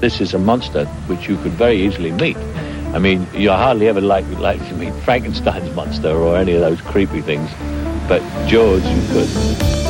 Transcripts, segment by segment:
This is a monster which you could very easily meet. I mean, you're hardly ever likely, likely to meet Frankenstein's monster or any of those creepy things, but Jaws you could.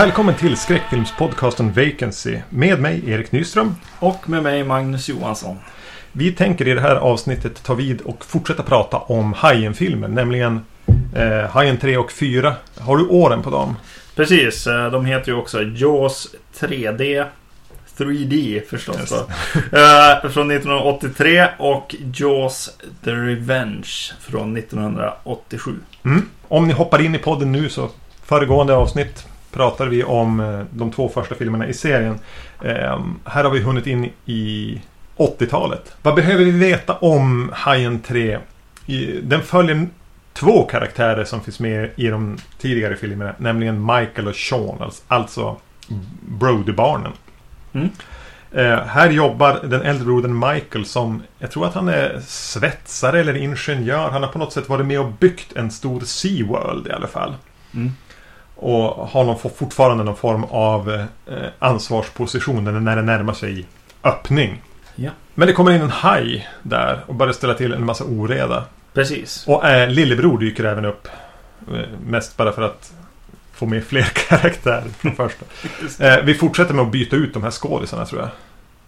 Välkommen till skräckfilmspodcasten Vacancy med mig Erik Nyström. Och med mig Magnus Johansson. Vi tänker i det här avsnittet ta vid och fortsätta prata om Hajen-filmen, nämligen eh, Hajen 3 och 4. Har du åren på dem? Precis, eh, de heter ju också Jaws 3D 3D förstås Yes. då. Eh, från 1983 och Jaws The Revenge från 1987. Mm. Om ni hoppar in i podden nu så föregående avsnitt pratade vi om eh, de två första filmerna i serien. Eh, här har vi hunnit in i 80-talet. Vad behöver vi veta om Hajen 3? I, den följer två karaktärer som finns med i de tidigare filmerna. Nämligen Michael och Sean. Alltså, Brody-barnen. Mm. Eh, här jobbar den äldre brodern Michael som Jag tror att han är svetsare eller ingenjör. Han har på något sätt varit med och byggt en stor SeaWorld i alla fall. Mm. Och har någon, fortfarande någon form av eh, ansvarsposition när det närmar sig öppning. Ja. Men det kommer in en haj där och börjar ställa till en massa oreda. Precis. Och eh, lillebror dyker även upp. Eh, mest bara för att få med fler karaktärer från första. Eh, vi fortsätter med att byta ut de här skådisarna tror jag.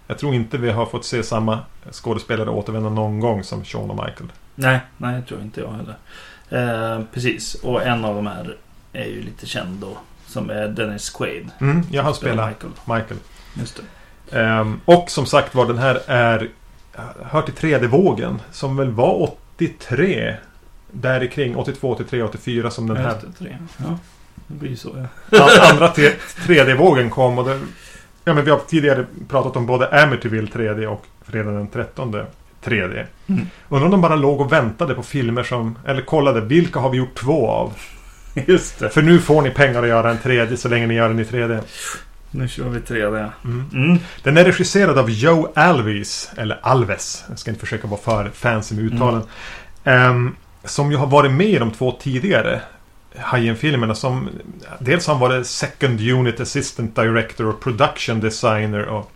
Jag tror inte vi har fått se samma skådespelare återvända någon gång som Sean och Michael. Nej, nej, det tror inte jag heller. Eh, precis, och en av de här är ju lite känd då. Som är Dennis Quaid. Mm, ja, han spelar Michael. Michael. Just det. Ehm, och som sagt var den här är Hör till 3D-vågen som väl var 83 Där kring 82, 83, 84 som den här Just det, tre. Ja, det blir ju så ja. an- andra t- 3D-vågen kom och det, Ja men vi har tidigare pratat om både Amityville 3D och Fredag den 13 3D Mm. Undrar om de bara låg och väntade på filmer som Eller kollade vilka har vi gjort två av Just det. För nu får ni pengar att göra en tredje så länge ni gör den i 3D Nu kör vi 3D. mm. Mm. Den är regisserad av Joe Alves, eller Alves. Jag ska inte försöka vara för fancy med uttalen. Ehm, som ju har varit med i de två tidigare Hajen-filmerna. Som dels har han varit Second Unit Assistant Director och Production Designer. Och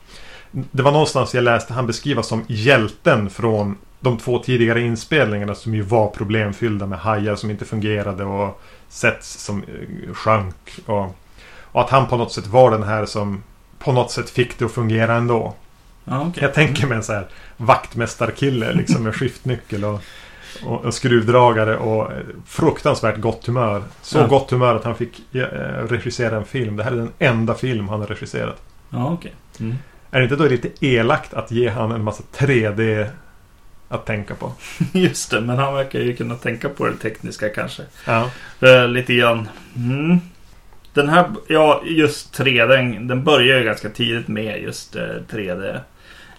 det var någonstans jag läste han beskrivas som hjälten från de två tidigare inspelningarna som ju var problemfyllda med hajar som inte fungerade och sets som eh, sjönk. Och, och att han på något sätt var den här som på något sätt fick det att fungera ändå. Ja, okej. Jag tänker mig en så här vaktmästarkille liksom med skiftnyckel och, och, och skruvdragare och eh, fruktansvärt gott humör. Så Ja. gott humör att han fick eh, regissera en film. Det här är den enda film han har regisserat. Ja, okej. Mm. Är det inte då lite elakt att ge han en massa 3D att tänka på? Just det, men han verkar ju kunna tänka på det tekniska kanske. Ja. Eh, lite grann. Mm. Den här, ja just 3D, den, den börjar ju ganska tidigt med just eh, 3D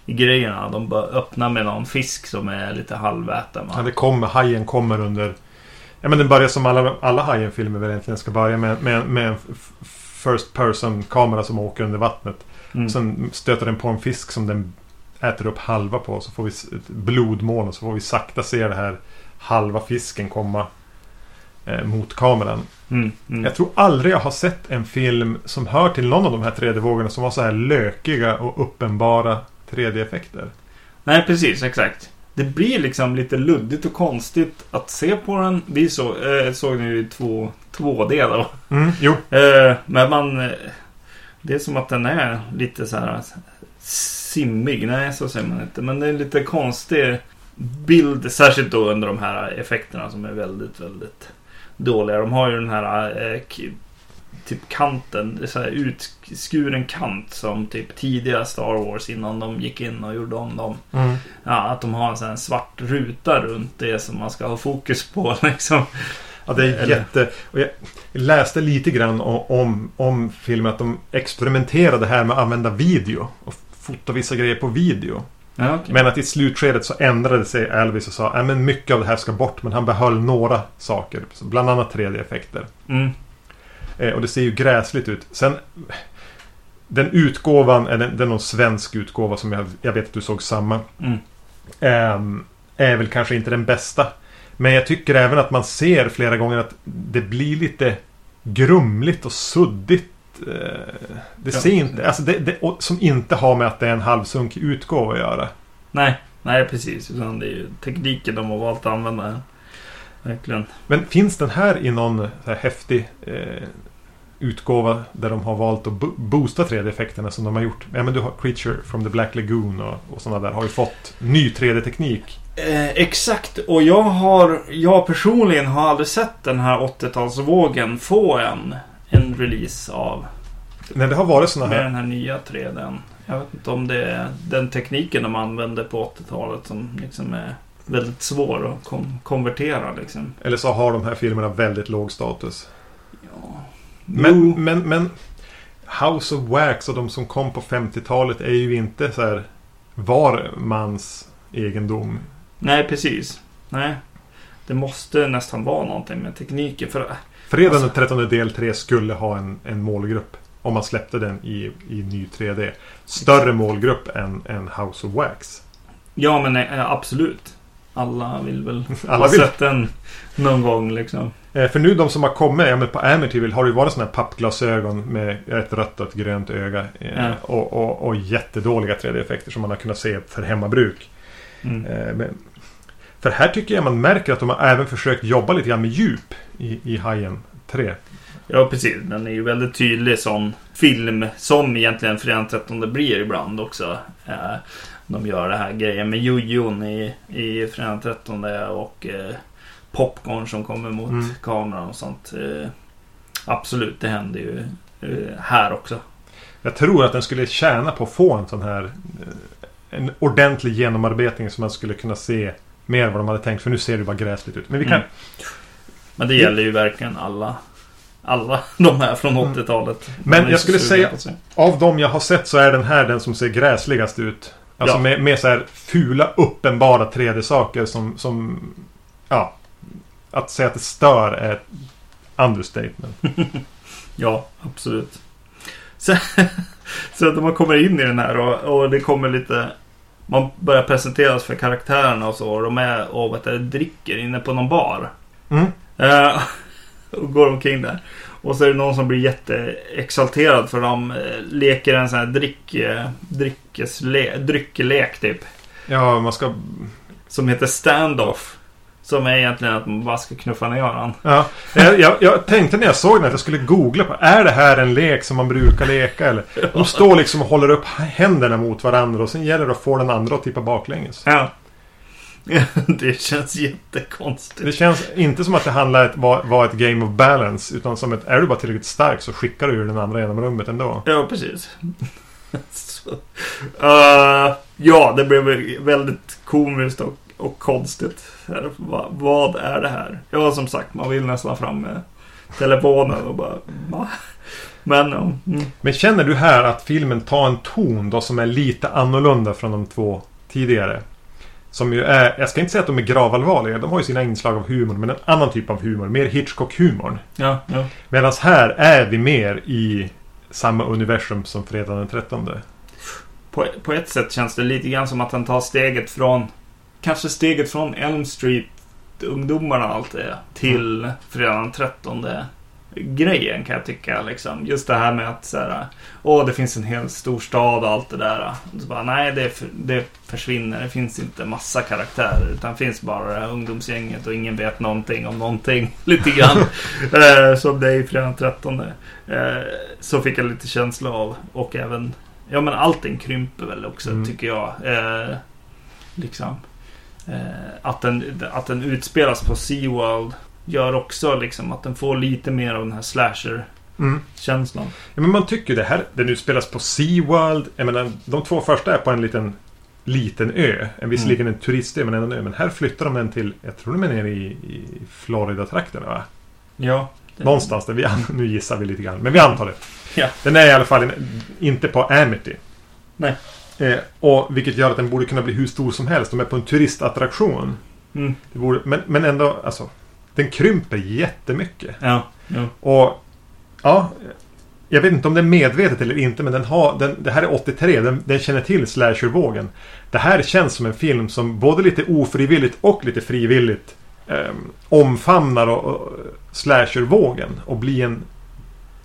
grejerna. De bör öppna med någon fisk som är lite halväten. Ja, det kommer, hajen kommer under... Ja men den börjar som alla, alla Hajen-filmer väl egentligen ska börja med, med, med en First person kamera som åker under vattnet. Mm. Sen stöter den på en fisk som den äter upp halva på. Så får vi ett blodmoln och så får vi sakta se det här halva fisken komma eh, mot kameran. Mm. Mm. Jag tror aldrig jag har sett en film som hör till någon av de här 3D-vågorna som var så här lökiga och uppenbara 3D-effekter. Nej, precis, exakt. Det blir liksom lite luddigt och konstigt att se på den. Vi så, eh, såg den ju i två, 2D då. Mm, jo. Eh, men man... eh, Det är som att den är lite så här simmig. Nej, så säger man inte. Men det är en lite konstig bild. Särskilt då under de här effekterna som är väldigt, väldigt dåliga. De har ju den här eh, typ kanten. Så här utskuren kant som typ tidiga Star Wars innan de gick in och gjorde om dem. Mm. Ja, att de har en sån här svart ruta runt det som man ska ha fokus på liksom. Ja, det är Eller- jätte... Och jag läste lite grann o- om, om filmen att de experimenterade här med att använda video. Fota vissa grejer på video. Ja, okej. Men att i slutskedet så ändrade sig Elvis och sa att mycket av det här ska bort. Men han behöll några saker. Bland annat 3D-effekter. Mm. Eh, och det ser ju gräsligt ut. Sen Den utgåvan, är det, det är någon svensk utgåva som jag, jag vet att du såg samma. Mm. Ehm, är väl kanske inte den bästa. Men jag tycker även att man ser flera gånger att det blir lite grumligt och suddigt. Eh, Det ser inte, alltså det, det, som inte har med att det är en halvsunkig utgåva att göra. Nej, nej precis. Utan det är ju tekniken de har valt att använda. Verkligen. Men finns den här i någon så här häftig eh, utgåva där de har valt att bo- boosta 3D-effekterna som de har gjort? Ja, men du har Creature from the Black Lagoon och, och sådana där har ju fått ny 3D-teknik. Eh, exakt, och jag har jag personligen har aldrig sett den här 80-talsvågen få en, en release av När det har varit sådana med här den här nya 3Dn. Jag vet inte om det är den tekniken de använde på 80-talet som liksom är väldigt svår att kom- konvertera liksom. Eller så har de här filmerna väldigt låg status. Ja. Men, Jo. men, men House of Wax och de som kom på 50-talet är ju inte så här var mans egendom. Nej, precis. Nej. Det måste nästan vara någonting med tekniken. För Fredagen Alltså- den 13 del 3 skulle ha en, en målgrupp. Om man släppte den i, i ny 3D. Större målgrupp än, än House of Wax. Ja, men eh, absolut. Alla vill väl Alla ha vill. sett den någon gång liksom. Eh, för nu de som har kommit, ja, men på Amityville har det ju varit sådana här pappglasögon med ett rött och ett grönt öga. Eh, Ja. och, och, och jättedåliga 3D-effekter som man har kunnat se för hemmabruk. Mm. Men, för här tycker jag man märker att de har även försökt jobba lite grann med djup i, i Hajen 3. Ja, precis. Den är ju väldigt tydlig som film. Som egentligen Fredagen 13 blir ibland också. Eh, de gör det här grejen med jojon i, i Fredagen 13 och eh, popcorn som kommer mot Mm. kameran och sånt. Eh, absolut, det händer ju eh, här också. Jag tror att den skulle tjäna på att få en sån här eh, en ordentlig genomarbetning som man skulle kunna se mer vad de hade tänkt. För nu ser det bara gräsligt ut. Men vi kan... Mm. Men det gäller ju verkligen alla. Alla de här från Mm. 80-talet. Men De är jag skulle säga-. Av de jag har sett så är den här den som ser gräsligast ut. Alltså Ja. med, med så här fula uppenbara 3D-saker som, som... Ja. Att säga att det stör är ett understatement. Ja, absolut. Så, så att man kommer in i den här och, och det kommer lite... Man börjar presenteras för karaktärerna och så. Och de är och vet du, dricker inne på någon bar. Mm. Eh, och går omkring där. Och så är det någon som blir jätteexalterad för de eh, leker en sån här drick, eh, dryckesle, dryckelek typ. Ja, man ska... Som heter standoff. Som är egentligen att man bara ska knuffa ner varandra. Ja, jag, jag, jag tänkte när jag såg den att jag skulle googla på Är det här en lek som man brukar leka eller? De står liksom och håller upp händerna mot varandra och sen gäller det att få den andra att tippa baklänges. Ja. det känns jättekonstigt. Det känns inte som att det handlar om att vara vara ett game of balance utan som ett Är du bara tillräckligt stark så skickar du ju den andra genom rummet ändå. Ja, precis. Så, eh, ja, det blev väldigt komiskt och, och konstigt. Va, vad är det här? Ja, som sagt, man vill nästan fram med telefonen och bara... Va? Men. Mm. Men känner du här att filmen tar en ton då som är lite annorlunda från de två tidigare? Som ju är, jag ska inte säga att de är gravallvarliga, de har ju sina inslag av humor, men en annan typ av humor. Mer Hitchcock-humorn. Ja, ja. Medan här är vi mer i samma universum som Fredagen den 13. På, på ett sätt känns det lite grann som att han tar steget från... Kanske steget från Elm Street, ungdomarna och allt det, till fredagen den 13 grejen kan jag tycka. Liksom. Just det här med att så här, åh, det finns en hel stor stad och allt det där. Och så bara, nej, det, det försvinner. Det finns inte massa karaktärer. Utan det finns bara det här ungdomsgänget och ingen vet någonting om någonting. Lite grann. eh, som det är i fredagen den 13. Eh, så fick jag lite känsla av. Och även Ja men allting krymper väl också Mm. tycker jag. Eh, liksom. Eh, att, den, att den utspelas på SeaWorld gör också liksom att den får lite mer av den här slasher-känslan. Mm. Ja, men man tycker det här, den utspelas på SeaWorld. Jag menar, de två första är på en liten liten ö. En visserligen en turistö, men ändå en ö. Men här flyttar de den till, jag tror de är nere i, i Florida-trakterna va? Ja. det- Någonstans där vi, nu gissar vi lite grann, men vi antar det. Ja. Den är i alla fall in, inte på Amity. Nej. Eh, och vilket gör att den borde kunna bli hur stor som helst. De är på en turistattraktion. Mm. Det borde, men, men ändå, alltså. Den krymper jättemycket. Ja. Jo. Och ja, jag vet inte om det är medvetet eller inte men den har, den, det här är 83, den, den känner till slashervågen. Det här känns som en film som både lite ofrivilligt och lite frivilligt eh, omfamnar och, och slashervågen och blir en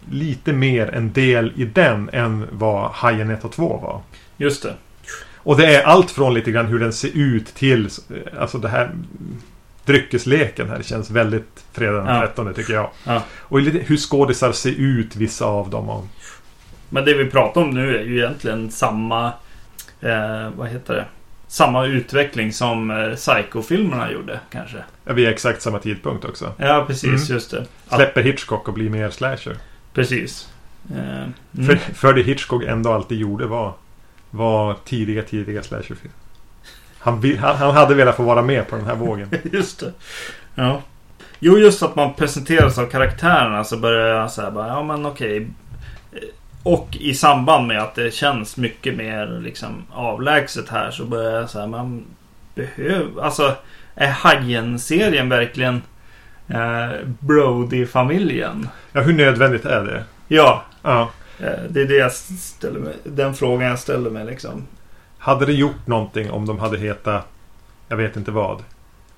lite mer en del i den än vad Hajen 1 och 2 var. Just det. Och det är allt från lite grann hur den ser ut till eh, Alltså det här Dryckesleken här känns väldigt fredag den Ja. 13 tycker jag. Ja. Och hur skådisar ser ut vissa av dem. Men det vi pratar om nu är ju egentligen samma... Eh, vad heter det? Samma utveckling som eh, Psycho-filmerna gjorde kanske. ja, vi är exakt samma tidpunkt också. Ja, precis. Mm. Just det. Att, Släpper Hitchcock och blir mer slasher. precis. Eh, mm. För, för det Hitchcock ändå alltid gjorde var, var tidiga, tidiga slasherfilm. Han, vill- han, han hade velat få vara med på den här vågen. Just det. Ja. Jo, just att man presenteras av karaktärerna så börjar jag säga bara, ja men okej. Och i samband med att det känns mycket mer liksom avlägset här så börjar jag säga, man behöver, alltså är Hajen-serien verkligen eh, Brody-familjen? Ja, hur nödvändigt är det? Ja, Ja. eh, det är det jag ställer mig, den frågan jag ställer mig liksom. Hade det gjort någonting om de hade hetat, jag vet inte vad,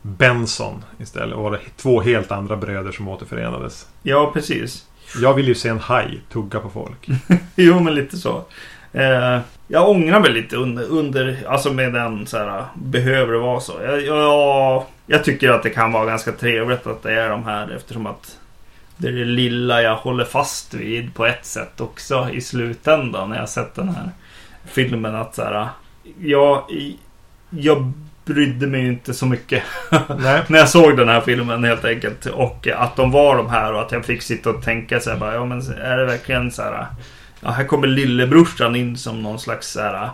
Benson istället? Och var det två helt andra bröder som återförenades. Ja, precis. Jag vill ju se en haj tugga på folk. Jo, men lite så. Eh, jag ångrar mig lite under, under alltså med den så här, behöver det vara så? Jag, jag, jag tycker att det kan vara ganska trevligt att det är de här eftersom att det är det lilla jag håller fast vid på ett sätt också i slutändan när jag sett den här filmen. Att så här, jag, jag brydde mig inte så mycket när jag såg den här filmen helt enkelt. Och att de var de här och att jag fick sitta och tänka så här, bara, ja men är det verkligen så här. Ja, här kommer lillebrorsan in som någon slags så här,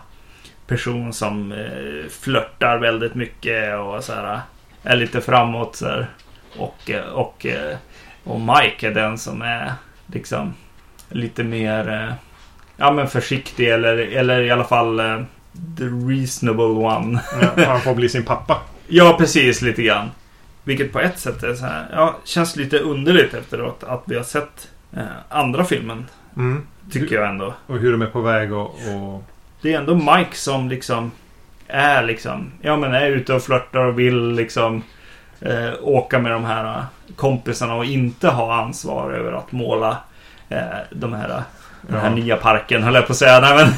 person som eh, flörtar väldigt mycket och så här, är lite framåt så här. Och, eh, och, eh, och Mike är den som är liksom lite mer eh, ja, men försiktig eller, eller i alla fall the reasonable one. Ja, han får bli sin pappa. Ja, precis lite grann. Vilket på ett sätt är så här, ja, känns lite underligt efteråt att vi har sett eh, andra filmen. Mm. Tycker jag ändå. Och hur de är på väg och... och... Det är ändå Mike som liksom är liksom, ja men är ute och flörtar och vill liksom eh, åka med de här eh, kompisarna och inte ha ansvar över att måla eh, de här, den här Ja. nya parken höll jag på att säga. Nej, men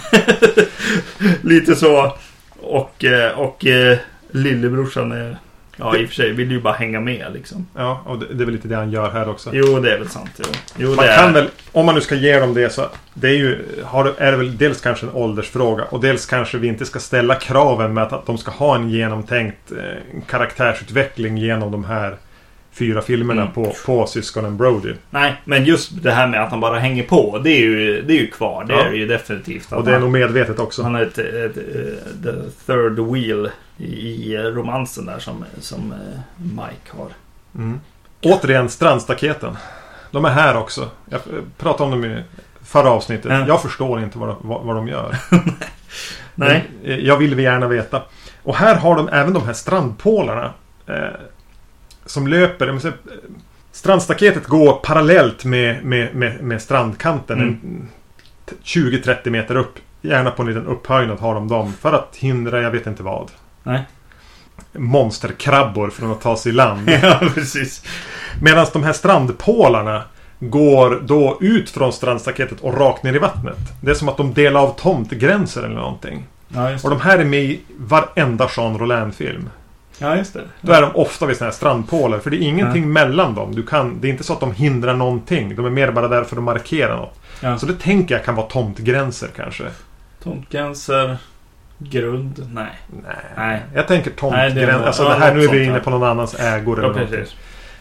lite så. Och, eh, och eh, lillebrorsan är, ja i och för sig vill ju bara hänga med liksom. Ja, och det, det är väl lite det han gör här också. Jo, det är väl sant. Jo, jo Man det är kan väl, om man nu ska ge dem det så det är ju, har, är det väl dels kanske en åldersfråga och dels kanske vi inte ska ställa kraven med att, att de ska ha en genomtänkt eh, karaktärsutveckling genom de här fyra filmerna Mm. på, på syskonen Brody. Nej, men just det här med att han bara hänger på. Det är ju, det är ju kvar. Det Ja. är det ju definitivt. Och det är han, nog medvetet också. han är ett, ett, ett, the third wheel i, romansen där som, som eh, Mike har. Mm. Återigen, strandstaketen. De är här också. Jag eh, pratade om dem i förra avsnittet. Ja. Jag förstår inte vad, de- vad, vad de gör. Nej. Men, eh, jag vill gärna veta. Och här har de även de här strandpålarna. Som löper. Måste, strandstaketet går parallellt med, med, med, med strandkanten. Mm. En- t- 20-30 meter upp. Gärna på en liten upphöjnad har de dem. För att hindra, jag vet inte vad. Nej. Monsterkrabbor från att ta sig i land. ja, precis. Medan de här strandpålarna går då ut från strandstaketet och rakt ner i vattnet. Det är som att de delar av tomtgränser eller någonting. Ja, Och de här är med i varenda Jean Rolin-film. Ja, just det. Då är de ofta vid sådana här strandpålar. För det är ingenting Ja. mellan dem. Du kan, det är inte så att de hindrar någonting. De är mer bara där för att markera något. Ja. Så det tänker jag kan vara tomtgränser kanske. Tomtgränser. Grund. Nej. Nej. Nej. Jag tänker tomtgränser. Alltså det här, nu är vi inne på någon annans ägor eller Ja, precis.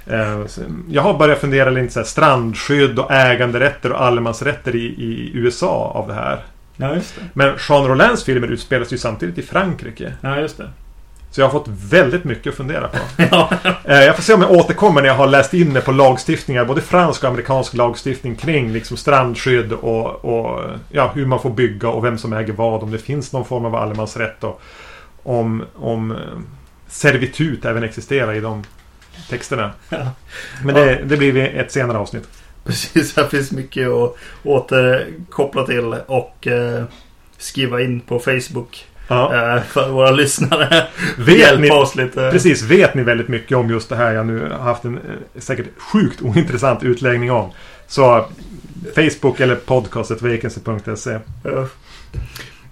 Eh, Jag har börjat fundera lite så här, strandskydd och äganderätter och allemansrätter i, i USA av det här. Ja, just det. Men Jean Rolins filmer utspelas ju samtidigt i Frankrike. Ja, just det. Så jag har fått väldigt mycket att fundera på. Ja. Eh, Jag får se om jag återkommer när jag har läst in mig på lagstiftningar. Både fransk och amerikansk lagstiftning kring liksom strandskydd och, och ja, hur man får bygga och vem som äger vad. Om det finns någon form av allemansrätt och om, om eh, servitut även existerar i de texterna. Ja. Men det, det blir ett senare avsnitt. Precis, här finns mycket att återkoppla till och eh, skriva in på Facebook. Ja. Eh, för våra lyssnare. Vet Hjälpa ni, oss lite. precis, vet ni väldigt mycket om just det här jag nu har haft en eh, säkert sjukt ointressant utläggning om. Så Facebook eller podcastet vacancy.se. Ja.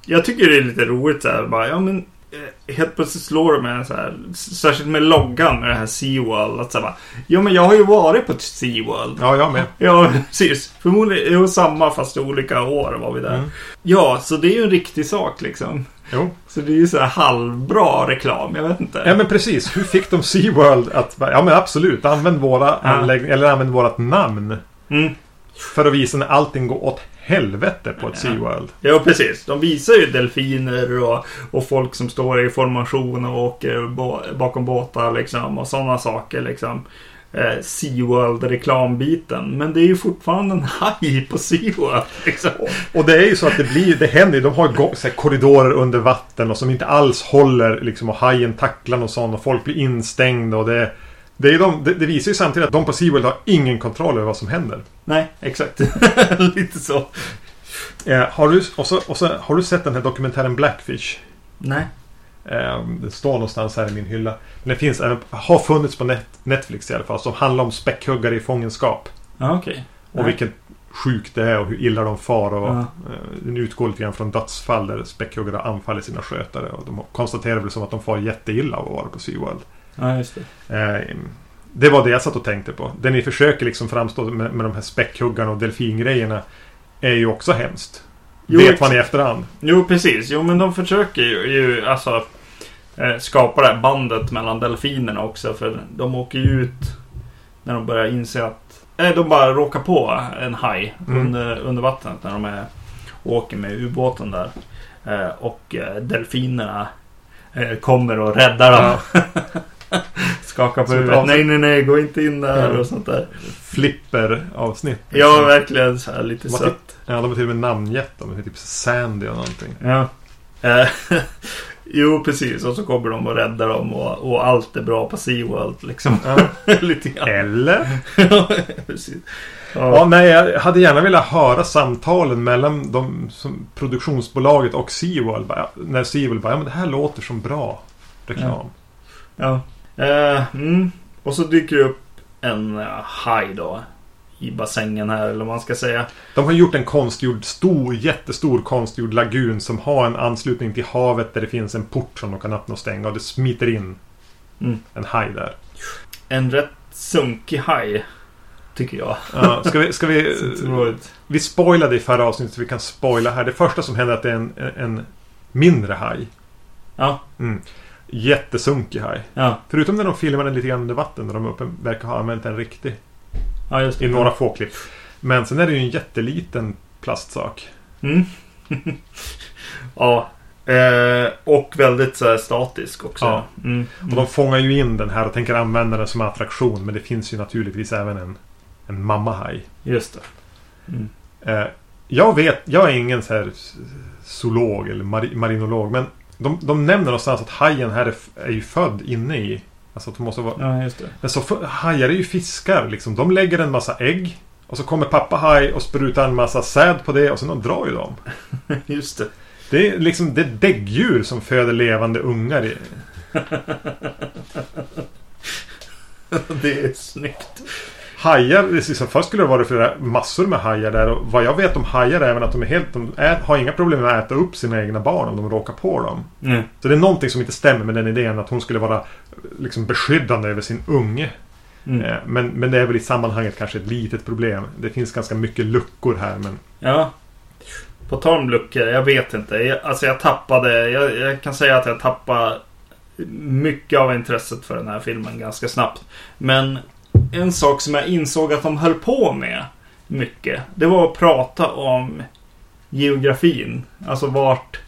Jag tycker det är lite roligt så här, bara, ja men eh, Helt plötsligt slår det mig så här, särskilt med loggan med det här SeaWorld. Att så här, bara, ja men jag har ju varit på SeaWorld. Ja, jag med. Ja, precis. Förmodligen samma fast olika år var vi där. Mm. Ja, så det är ju en riktig sak liksom. Jo. Så det är ju så här halvbra reklam, jag vet inte. Ja men precis. Hur fick de SeaWorld att... Ja men absolut. Använd våra anläggningar. Eller använd vårat namn. Mm. För att visa när allting går åt helvete på ett Ja. SeaWorld. Ja, precis. De visar ju delfiner och, och folk som står i formation och åker ba- bakom båtar liksom. Och sådana saker liksom. Eh, SeaWorld-reklambiten. Men det är ju fortfarande en haj på SeaWorld. Liksom. Och det är ju så att det blir... Det händer ju. De har ju här, korridorer under vatten och som inte alls håller liksom. Och hajen tacklar och sånt. Och folk blir instängda och det... Det, de, det, det visar ju samtidigt att de på SeaWorld har ingen kontroll över vad som händer. Nej, exakt. Lite så. Eh, har, du, och så, och så, har du sett den här dokumentären Blackfish? Nej. Eh, det står någonstans här i min hylla. Men det finns även, har funnits på net, Netflix i alla fall. Som handlar om späckhuggare i fångenskap. Ja, okej. Och vilket sjukt det är och hur illa de far. Och, Ja. eh, den utgår lite grann från dödsfall där späckhuggare anfaller sina skötare. Och de konstaterar väl som att de far jätteilla av att vara på SeaWorld. Ja, just det. Eh, det var det jag satt och tänkte på. Det ni försöker liksom framstå med, med de här späckhuggarna och delfingrejerna är ju också hemskt. Jo, Vet man i efterhand. Jo, precis. Jo, men de försöker ju, ju alltså eh, skapa det här bandet mellan delfinerna också. För de åker ju ut när de börjar inse att... Eh, de bara råkar på en haj Mm. under, under vattnet när de är, åker med ubåten där. Eh, och delfinerna kommer och räddar dem. Skakar på huvudet. Nej, nej, nej, gå inte in där Ja. och sånt där. Flipper-avsnitt. Ja, verkligen så här lite sött. Ja, de har till och med namngett dem. Typ Sandy och någonting. Ja. Eh, jo, precis. Och så kommer de och räddar dem och, och allt är bra på SeaWorld liksom. Ja. Lite grann. Eller? Ja, precis. Ja, Ja. nej, jag hade gärna velat höra samtalen mellan de, som produktionsbolaget och SeaWorld. När SeaWorld bara, ja men det här låter som bra reklam. ja. Eh, mm. Och så dyker det upp en uh, haj då. I bassängen här eller vad man ska säga. De har gjort en konstgjord, stor, jättestor konstgjord lagun som har en anslutning till havet där det finns en port som de kan öppna och stänga och det smiter in Mm. en haj där. En rätt sunkig haj. Tycker jag. Ja, ska vi, ska vi, vi spoilade i förra avsnittet så vi kan spoila här. Det första som händer är att det är en, en mindre haj. Ja. Mm. Jättesunkig haj. Ja. Förutom när de filmar den lite grann under vatten. Där de uppe verkar ha använt en riktig. Ja, just det. I några få klipp. Men sen är det ju en jätteliten plastsak. Mm. ja. Eh, och väldigt så här, statisk också. Ja. Mm. Och de fångar ju in den här och tänker använda den som attraktion. Men det finns ju naturligtvis även en, en mammahaj. Just det. Mm. Eh, jag vet, jag är ingen så här zoolog eller mari, marinolog. Men de, de nämner någonstans att hajen här är, är ju född inne i... Alltså att de måste vara... Ja, just det. Men så för, hajar är ju fiskar liksom. De lägger en massa ägg. Och så kommer pappa haj och sprutar en massa säd på det och sen de drar ju dem. Just det. Det är liksom det är däggdjur som föder levande ungar. I. det är snyggt. Hajar, är liksom, först skulle det vara flera massor med hajar där. Och vad jag vet om hajar är även att de är helt, de ät, har inga problem med att äta upp sina egna barn om de råkar på dem. Mm. Så det är någonting som inte stämmer med den idén att hon skulle vara liksom beskyddande över sin unge. Mm. Eh, Men, men det är väl i sammanhanget kanske ett litet problem. Det finns ganska mycket luckor här men... Ja. På tal om luckor, jag vet inte. Jag, alltså jag tappade, jag, jag kan säga att jag tappade mycket av intresset för den här filmen ganska snabbt. Men en sak som jag insåg att de höll på med mycket. Det var att prata om geografin. Alltså vart,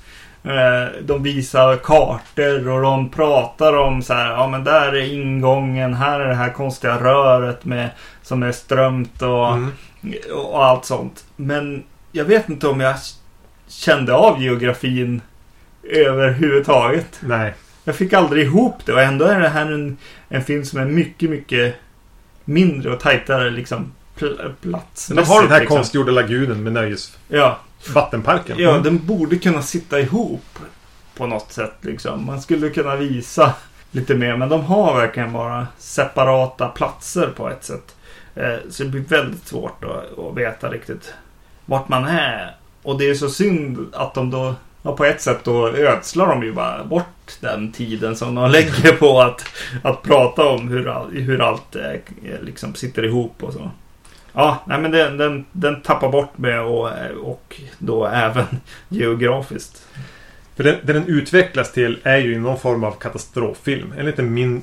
Eh, de visar kartor och de pratar om så här, ja men där är ingången, här är det här konstiga röret med, som är strömt och, Mm. och allt sånt. Men jag vet inte om jag kände av geografin överhuvudtaget. Nej. Jag fick aldrig ihop det och ändå är det här en, en film som är mycket, mycket mindre och tajtare liksom pl- platsmässigt. De har den här liksom. konstgjorda lagunen med nöjesvattenparken. Ja, ja Mm. den borde kunna sitta ihop på något sätt liksom. Man skulle kunna visa lite mer, men de har verkligen bara separata platser på ett sätt. Eh, Så det blir väldigt svårt att, att veta riktigt vart man är. Och det är så synd att de då, ja, på ett sätt då ödslar de ju bara bort den tiden som de lägger på att, att prata om hur, all, hur allt eh, liksom sitter ihop och så. Ja, nej men den, den, den tappar bort mig och, och då även geografiskt. För det, det den utvecklas till är ju någon form av katastroffilm. En, liten min,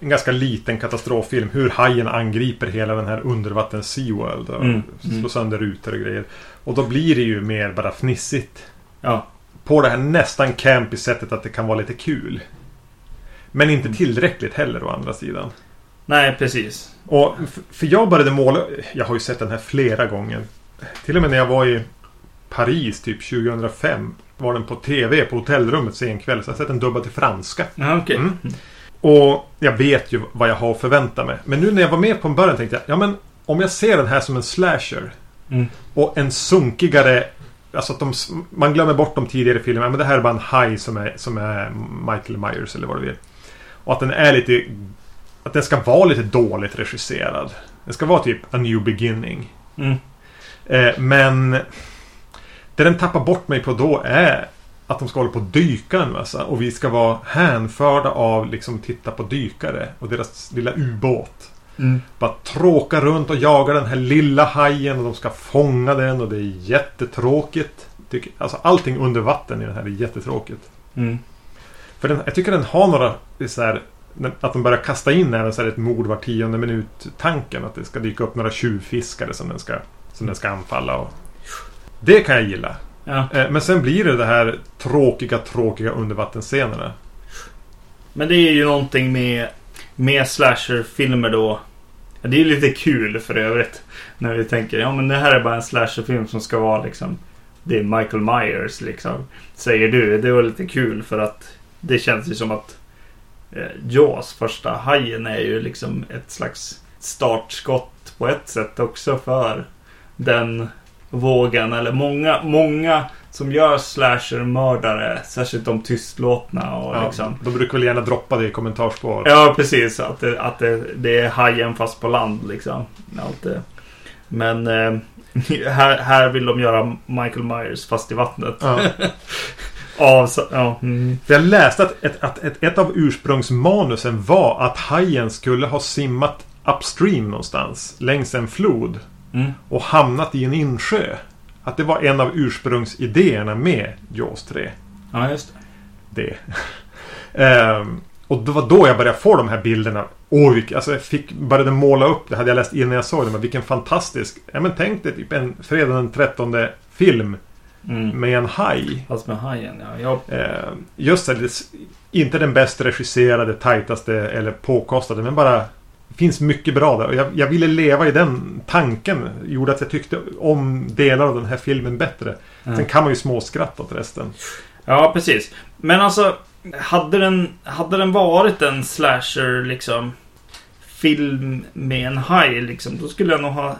en ganska liten katastroffilm. Hur hajen angriper hela den här undervattens Seaworld. Och Mm, slår mm. sönder rutor och grejer. Och då blir det ju mer bara fnissigt. Ja, På det här nästan campy sättet att det kan vara lite kul. Men inte tillräckligt heller å andra sidan. nej precis. Och för jag började måla... Jag har ju sett den här flera gånger. Till och med när jag var i Paris typ 2005. Var den på TV på hotellrummet sen kväll. Så jag har sett den dubbad till franska. Ja, okej. Mm. Och jag vet ju vad jag har att förvänta mig. Men nu när jag var med på en början tänkte jag, ja men om jag ser den här som en slasher. Mm. Och en sunkigare... Alltså att de, man glömmer bort de tidigare filmerna. Men det här är bara en haj som är, som är Michael Myers eller vad det vill. Och att den är lite... Att den ska vara lite dåligt regisserad. Den ska vara typ A New Beginning. Mm. Eh, men... Det den tappar bort mig på då är att de ska hålla på och dyka en massa. Och vi ska vara hänförda av liksom titta på dykare och deras lilla ubåt. Mm. Bara tråka runt och jaga den här lilla hajen och de ska fånga den och det är jättetråkigt. Tycker- Alltså allting under vatten i den här är jättetråkigt. Mm. För den, jag tycker den har några så här, Att de börjar kasta in även så här ett mord var tionde minut tanken. Att det ska dyka upp några tjuvfiskare som den ska, som den ska anfalla. Och, det kan jag gilla. Ja. Eh, Men sen blir det det här tråkiga, tråkiga undervattensscenerna. Men det är ju någonting med, med slasherfilmer då. Ja, Det är ju lite kul för övrigt. När vi tänker, ja men det här är bara en slasherfilm som ska vara liksom. Det är Michael Myers liksom. Säger du. Det var lite kul för att det känns ju som att eh, Jaws första hajen är ju liksom ett slags startskott på ett sätt också för den vågen. Eller många, många som gör slasher-mördare. Särskilt de tystlåtna och Ja, liksom. De brukar väl gärna droppa det i kommentarsspår. Ja, precis. Att, det, att det, det är hajen fast på land liksom. Allt det. Men eh, här, här vill de göra Michael Myers fast i vattnet. Ja. Av, så, ja, mm. Jag läste att, ett, att ett, ett av ursprungsmanusen var att hajen skulle ha simmat upstream någonstans längs en flod Mm. och hamnat i en insjö. Att det var en av ursprungsidéerna med Jaws 3. ja, just det. Det. Ehm, och det var då jag började få de här bilderna. Vilk, alltså jag fick, började måla upp det. Hade jag läst innan jag såg det. Men vilken fantastisk... Ja men tänk dig typ en fredag den 13 film Mm. med en haj. Fast med hajen, ja. Jag, Eh, just det- inte den bäst regisserade, tajtaste eller påkostade. Men bara... Finns mycket bra där. Och jag, jag ville leva i den tanken. Gjorde att jag tyckte om delar av den här filmen bättre. Sen Mm. kan man ju småskratta åt resten. Ja, precis. Men alltså, hade den, hade den varit en slasher liksom film med en haj liksom, då skulle jag nog ha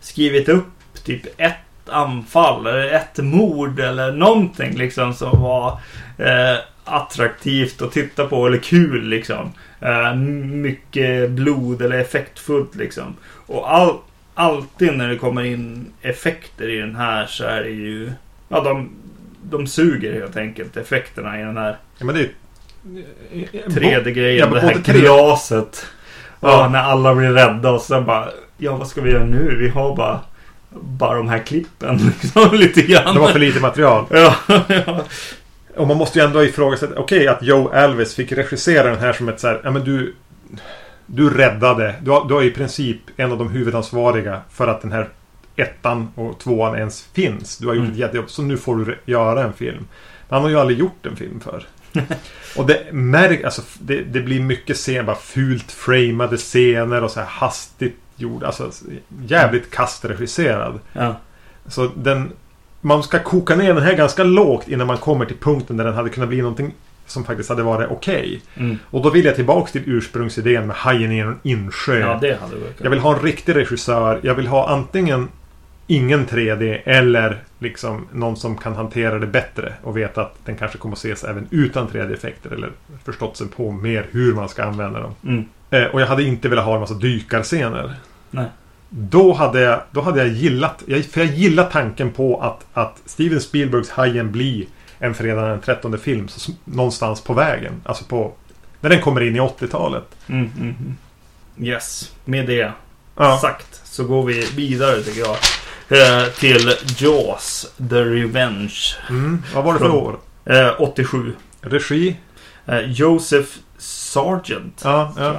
skrivit upp typ ett anfall eller ett mord eller någonting liksom som var eh, attraktivt att titta på eller kul liksom. Eh, mycket blod eller effektfullt liksom. Och all, alltid när det kommer in effekter i den här så är det ju... Ja, de, de suger helt enkelt effekterna i den här Ja, men det är... 3D-grejen. Ja, det här glaset. Ja, Ja. när alla blir rädda och sen bara... Ja, vad ska vi göra nu? Vi har bara... Bara de här klippen liksom lite grann. Det var för lite material. Ja, ja. Och man måste ju ändå ifrågasätta. Okej att Joe Alves fick regissera den här som ett så här, Ja men du... Du räddade. Du har, du har i princip en av de huvudansvariga för att den här ettan och tvåan ens finns. Du har gjort Mm. ett jättejobb. Så nu får du göra en film. Man Han har ju aldrig gjort en film för. och det märk, alltså, det, det blir mycket scener, bara fult framade scener och så här hastigt gjord. Alltså jävligt kastregisserad. Ja. Så den... Man ska koka ner den här ganska lågt innan man kommer till punkten där den hade kunnat bli någonting som faktiskt hade varit okej. Mm. Och då vill jag tillbaks till ursprungsidén med hajen i en insjö. ja, det hade varit Jag vill ha en riktig regissör. Jag vill ha antingen ingen 3D eller liksom någon som kan hantera det bättre och veta att den kanske kommer att ses även utan 3D-effekter eller förstått sig på mer hur man ska använda dem. Mm. Eh, och jag hade inte velat ha en massa dykarscener. Nej. Då hade jag, då hade jag gillat, jag, för jag gillar tanken på att, att Steven Spielbergs Hajen blir en fredag den 13 film så, någonstans på vägen. Alltså på, när den kommer in i 80-talet. Mm, mm, mm. Yes, med det Ja. sagt så går vi vidare tycker jag. Eh, till Jaws, The Revenge. Mm. Vad var det för Från- år? Eh, 87. Regi? Eh, Joseph Sargent. Ja, ja.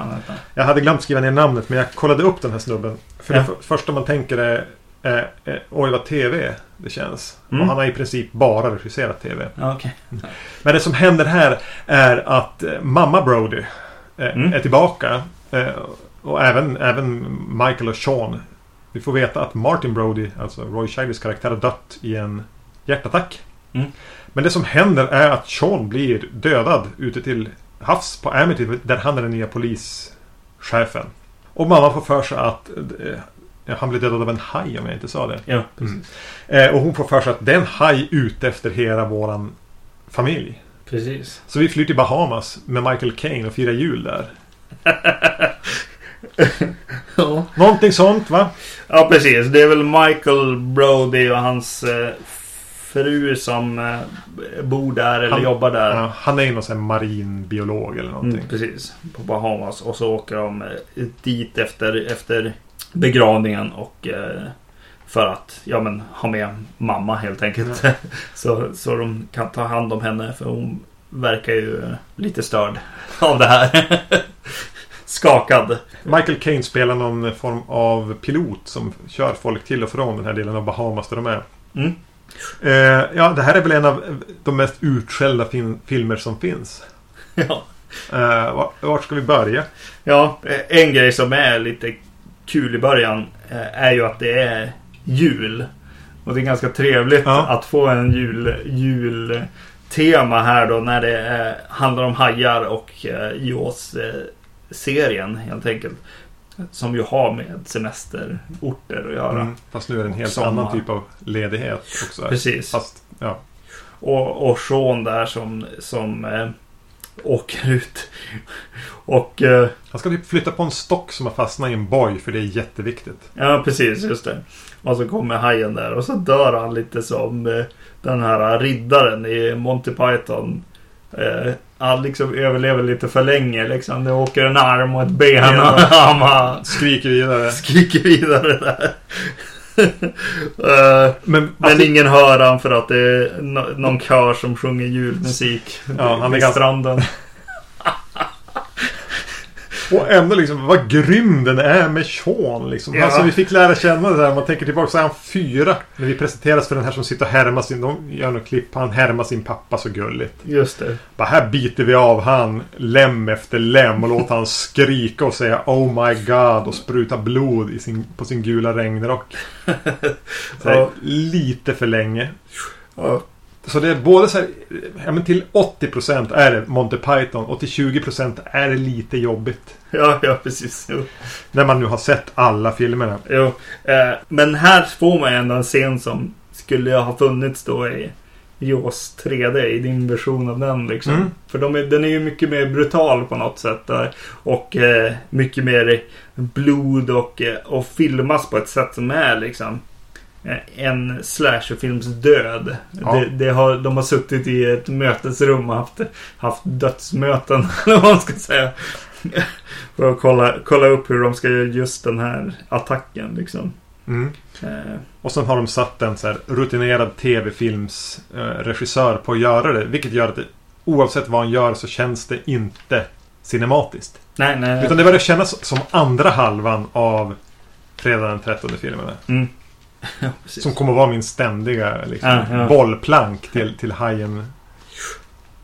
Jag hade glömt skriva ner namnet men jag kollade upp den här snubben. För Ja. det för, första man tänker är eh, eh, Oj vad TV det känns. Mm. Och han har i princip bara regisserat TV. Okej. Men det som händer här är att eh, mamma Brody eh, Mm. är tillbaka. Eh, och även, även Michael och Sean. Vi får veta att Martin Brody, alltså Roy Scheides karaktär, har dött i en hjärtattack. Mm. Men det som händer är att Sean blir dödad ute till havs på Amity där han är den nya polischefen. Och mamma får för sig att eh, han blir dödad av en haj om jag inte sa det. Ja, Mm. Eh, och hon får för sig att det är en haj ute efter hela våran familj. precis. Så vi flyr till Bahamas med Michael Caine och firar jul där. Ja. Någonting sånt va? ja, precis. Det är väl Michael Brody och hans eh, fru som eh, bor där eller Han- jobbar där. Ja, han är ju någon sån marinbiolog eller någonting. Mm, precis. På Bahamas. Och så åker de eh, dit efter, efter begravningen och eh, för att ja, men, ha med mamma helt enkelt. så, så de kan ta hand om henne för hon verkar ju lite störd av det här. Skakad. Michael Caine spelar någon form av pilot som kör folk till och från den här delen av Bahamas där de är. Mm. Eh, ja, det här är väl en av de mest utskällda film- filmer som finns. Ja. Eh, var, vart ska vi börja? ja, eh, en grej som är lite kul i början eh, är ju att det är jul. Och det är ganska trevligt Ja. att få en jul, jultema här då när det eh, handlar om hajar och eh, Jaws eh, serien helt enkelt. Som ju har med semesterorter att göra. Mm, fast nu är det en helt Sommar. annan typ av ledighet också. Precis. Fast, ja. Och, och Sean där som, som eh, åker ut. Och eh, Han ska typ flytta på en stock som har fastnat i en boj för det är jätteviktigt. Ja, precis. Just det. Och så kommer hajen där och så dör han lite som eh, den här riddaren i Monty Python. Eh, han liksom överlever lite för länge liksom. Det åker en arm och ett ben och han bara Skriker vidare. skriker vidare där. Eh, Men, men alltså, ingen hör han för att det är no- någon kör som sjunger julmusik Ja, han är vid stranden. och ändå liksom vad grym den är med Sean. Liksom. Ja. Alltså, vi fick lära känna det där. Man tänker tillbaka så är han fyra. När vi presenteras för den här som sitter och härmar sin... De gör något klipp. Han härmar sin pappa så gulligt. Just det. Bara här biter vi av han lem efter lem och låter han skrika och säga Oh my God och spruta blod i sin, på sin gula regnrock. Så här, Ja. Lite för länge. Ja, Så det är både så här, ja men till 80% är det Monty Python och till 20% är det lite jobbigt. ja, ja precis. Jo. När man nu har sett alla filmerna. Jo, eh, men här får man ändå en scen som skulle ha funnits då i Jaws 3D i din version av den liksom. Mm. För de är, den är ju mycket mer brutal på något sätt där. Och eh, mycket mer blod och, eh, och filmas på ett sätt som är liksom en slasherfilms död. Ja. Det, det har, de har suttit i ett mötesrum och haft, haft dödsmöten, eller vad man ska säga. För att kolla, kolla upp hur de ska göra just den här attacken liksom. Mm. Eh, Och sen har de satt en så rutinerad tv-filmsregissör på att göra det. Vilket gör att det, oavsett vad han gör så känns det inte cinematiskt. nej, nej. Utan det börjar kännas som andra halvan av Fredag den 13 filmerna. Mm. Ja. Som kommer att vara min ständiga liksom, Ja, ja. bollplank till, till Hajen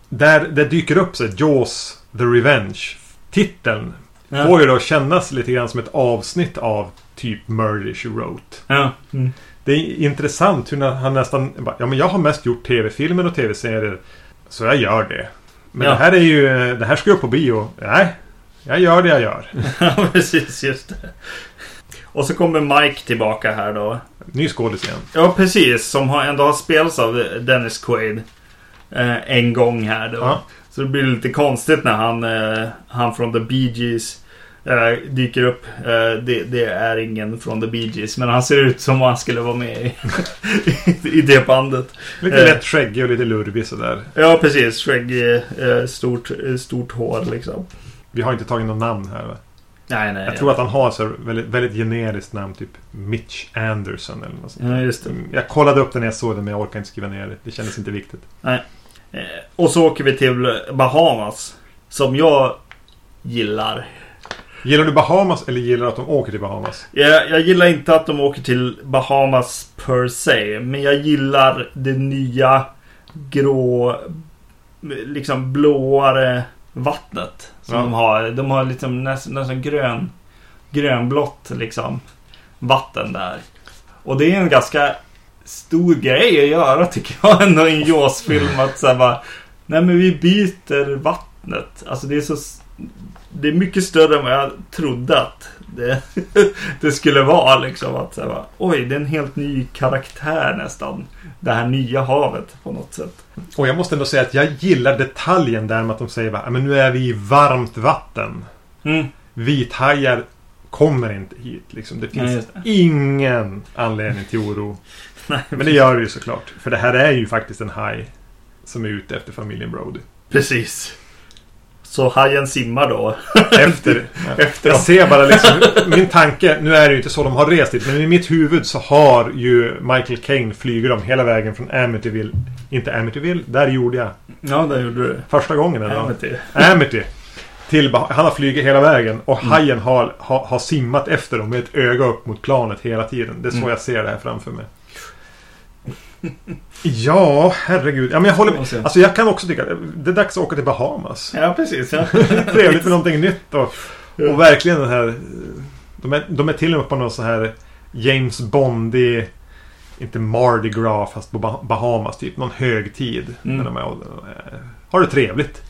där det dyker upp så här, Jaws The Revenge. Titeln Ja. får ju då kännas lite grann som ett avsnitt av typ Murder She Wrote. Ja. Mm. Det är intressant hur när han nästan Ja men jag har mest gjort tv-filmer och tv-serier. Så jag gör det. Men Ja. det här är ju... Det här ska upp på bio. Nej. Jag gör det jag gör. ja, precis. Just det. Och så kommer Mike tillbaka här då. Ny skådis igen. Ja, precis. Som har, ändå har spelats av Dennis Quaid. Eh, en gång här då. Ja. Så det blir lite konstigt när han, eh, han från The Bee Gees eh, dyker upp. Eh, det, det är ingen från The Bee Gees. Men han ser ut som om han skulle vara med i, i det bandet. Lite Eh. lätt skäggig och lite lurvig sådär. Ja, precis. Skägg, eh, stort, stort hår liksom. Vi har inte tagit något namn här va? Nej, nej. Jag tror att han har så väldigt, väldigt generiskt namn. Typ Mitch Anderson eller något sånt. Ja, just det. Mm, Jag kollade upp det när jag såg det men jag orkar inte skriva ner det. Det kändes inte viktigt. Eh, och så åker vi till Bahamas. Som jag gillar. Gillar du Bahamas eller gillar du att de åker till Bahamas? Jag, jag gillar inte att de åker till Bahamas per se. Men jag gillar det nya grå, liksom blåare vattnet. Som Ja. de har. De har liksom nästan, nästan grön, grönblått liksom vatten där. Och det är en ganska stor grej att göra tycker jag ändå i en Jaws-film. Att så här bara, nej men vi byter vattnet. Alltså det är så... Det är mycket större än vad jag trodde att det, det skulle vara liksom. Att så här oj, det är en helt ny karaktär nästan. Det här nya havet på något sätt. Och jag måste ändå säga att jag gillar detaljen där med att de säger men nu är vi i varmt vatten. Mm. Vithajar kommer inte hit. Liksom. Det Nej, finns det. ingen anledning till oro. Nej, Men det gör det ju såklart. För det här är ju faktiskt en haj som är ute efter familjen Brody. precis. Så hajen simmar då. Efter. Efter Jag ser bara liksom, min tanke, nu är det ju inte så de har rest dit, men i mitt huvud så har ju Michael Caine flugit dem hela vägen från Amityville, inte Amityville, där gjorde jag Ja, det gjorde du. första gången. Eller? du. Amity. Till, han har flugit hela vägen och hajen har, har, har simmat efter dem med ett öga upp mot planet hela tiden. Det är så Mm. jag ser det här framför mig. Ja, herregud. Ja, men jag håller med. Alltså. Jag kan också tycka att det är dags att åka till Bahamas. Ja, precis. Ja. Trevligt med någonting nytt och, och verkligen den här... De är, de är till och med på någon sån här James Bondy inte Mardi Gras fast på Bah- Bahamas typ. Någon högtid. Mm. När de är, eh, har det trevligt.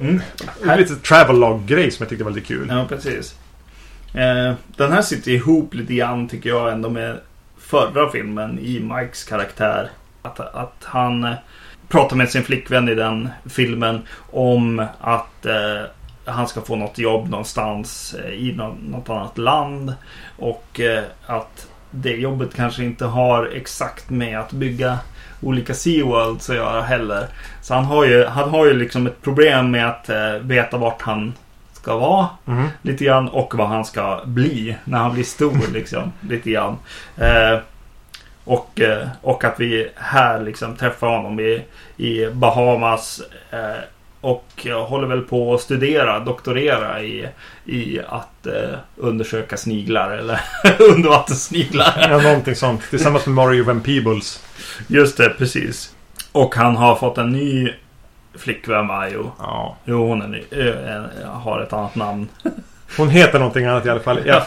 Mm. Lite travelog-grej som jag tyckte var lite kul. Ja, precis. Eh, den här sitter ihop lite grann tycker jag ändå med förra filmen i Mikes karaktär. Att, att han eh, pratar med sin flickvän i den filmen om att eh, han ska få något jobb någonstans eh, i något annat land. Och eh, att det jobbet kanske inte har exakt med att bygga olika SeaWorlds att göra heller. Så han har ju, han har ju liksom ett problem med att eh, veta vart han ska vara Mhm. lite grann och vad han ska bli när han blir stor liksom. lite grann. Eh, och, eh, och att vi här liksom träffar honom i, i Bahamas. Eh, och håller väl på att studera, doktorera i, i att eh, undersöka sniglar eller undervattenssniglar. Ja, någonting sånt. Tillsammans med Mario Van Peebles. Just det, precis. Och han har fått en ny flickvän Majo. Ja. Jo, hon är eh, har ett annat namn. Hon heter någonting annat i alla fall. Jag,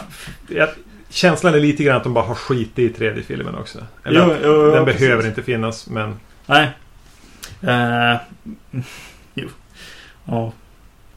jag, känslan är lite grann att de bara har skitit i tredje filmen också. Eller Jo, jo, jo, den precis. behöver inte finnas, men... Nej. Eh, jo. Ja.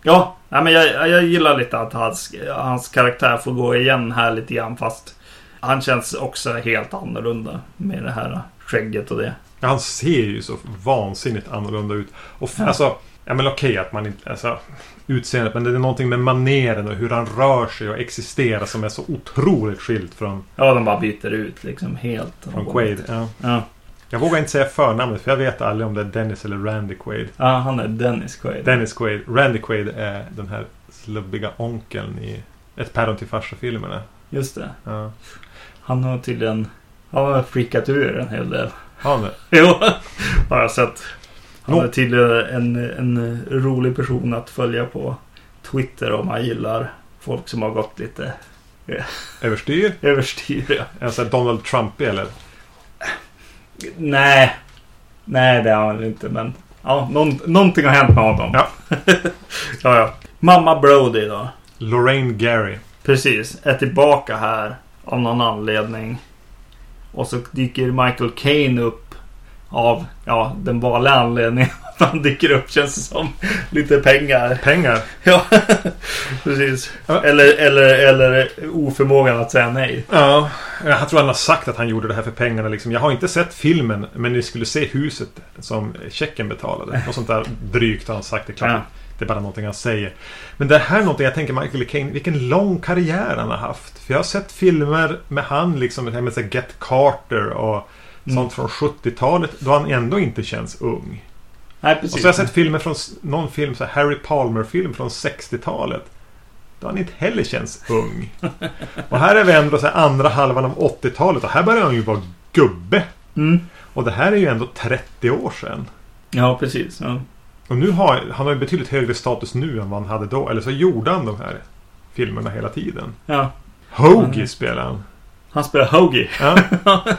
Ja, nej, men jag, jag gillar lite att hans, hans karaktär får gå igen här lite grann fast han känns också helt annorlunda med det här skägget och det. Han ser ju så vansinnigt annorlunda ut. Och Ja. alltså, ja men okej att man inte... Alltså, utseendet, men det är någonting med maneren och hur han rör sig och existerar som är så otroligt skilt från, Ja, de bara byter ut liksom helt. från Quaid. Ja. Ja. Jag vågar inte säga förnamnet för jag vet aldrig om det är Dennis eller Randy Quaid. ja, han är Dennis Quaid. Dennis Quaid. Randy Quaid är den här slubbiga onkeln i Ett päron till farsa-filmerna. Just det. Ja. Han har tydligen han har freakat ur en hel del. Har han det? Jo, har jag sett. Han är tydligen en, en rolig person att följa på Twitter om man gillar folk som har gått lite Överstyr? överstyr. Ja. Sån här Donald Trump eller? Nej, nej det har han väl inte men Ja, någon, någonting har hänt med honom. Ja. ja, ja. Mamma Brody då. Lorraine Gary. Precis. Är tillbaka här. Av någon anledning. Och så dyker Michael Caine upp. Av, ja, den vanliga anledningen. Att han dyker upp känns det som. Lite pengar. Pengar. Ja, precis. Ja. Eller, eller, eller oförmågan att säga nej. Ja, jag tror han har sagt att han gjorde det här för pengarna. Liksom. Jag har inte sett filmen, men ni skulle se huset som checken betalade. Och sånt där drygt har han sagt. Det klart. Ja. Det är bara någonting han säger. Men det här är någonting jag tänker Michael Caine, vilken lång karriär han har haft. För jag har sett filmer med han liksom, det här med så Get Carter och Mm. sånt från 70-talet. Då han ändå inte känns ung. Nej, Och precis. så har jag sett filmer från någon film, så Harry Palmer-film från 60-talet. Då han inte heller känns ung. Och här är vi ändå så andra halvan av 80-talet och här börjar han ju vara gubbe. Mm. Och det här är ju ändå 30 år sedan. Ja, precis. Ja. Och nu har han har ju betydligt högre status nu än vad han hade då. Eller så gjorde han de här filmerna hela tiden. ja. Hoagie Mm. spelar han. Han spelar Hoagie. Ja,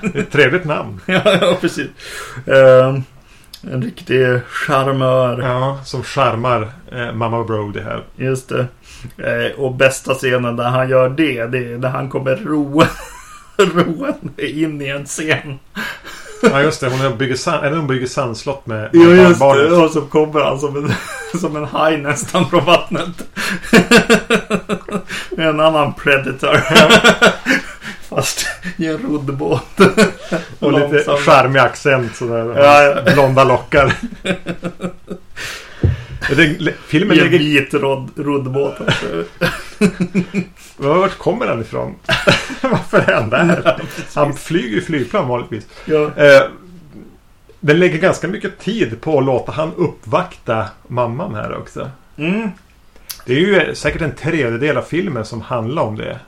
det är ett trevligt namn. ja, ja, precis. Ehm, en riktig charmör. Ja, som charmar eh, Mamma Brody här. Just det. Eh, och bästa scenen där han gör det, det är när han kommer roa, roande in i en scen. Ja, just det. Hon bygger, sand, eller hon bygger sandslott med, Ja, just barnbarnet. det. Och så kommer han som en, som en haj nästan från vattnet. Med en annan predator. Fast i en roddbåt. Och lite charmig accent sådär. Ja, ja. Blonda lockar. filmen I en ligger... vit rodd, roddbåt. Vart kommer han ifrån? Varför är han där? Han flyger ju flygplan vanligtvis. ja. Eh, den lägger ganska mycket tid på att låta han uppvakta mamman här också. Mm. Det är ju säkert en tredjedel av filmen som handlar om det.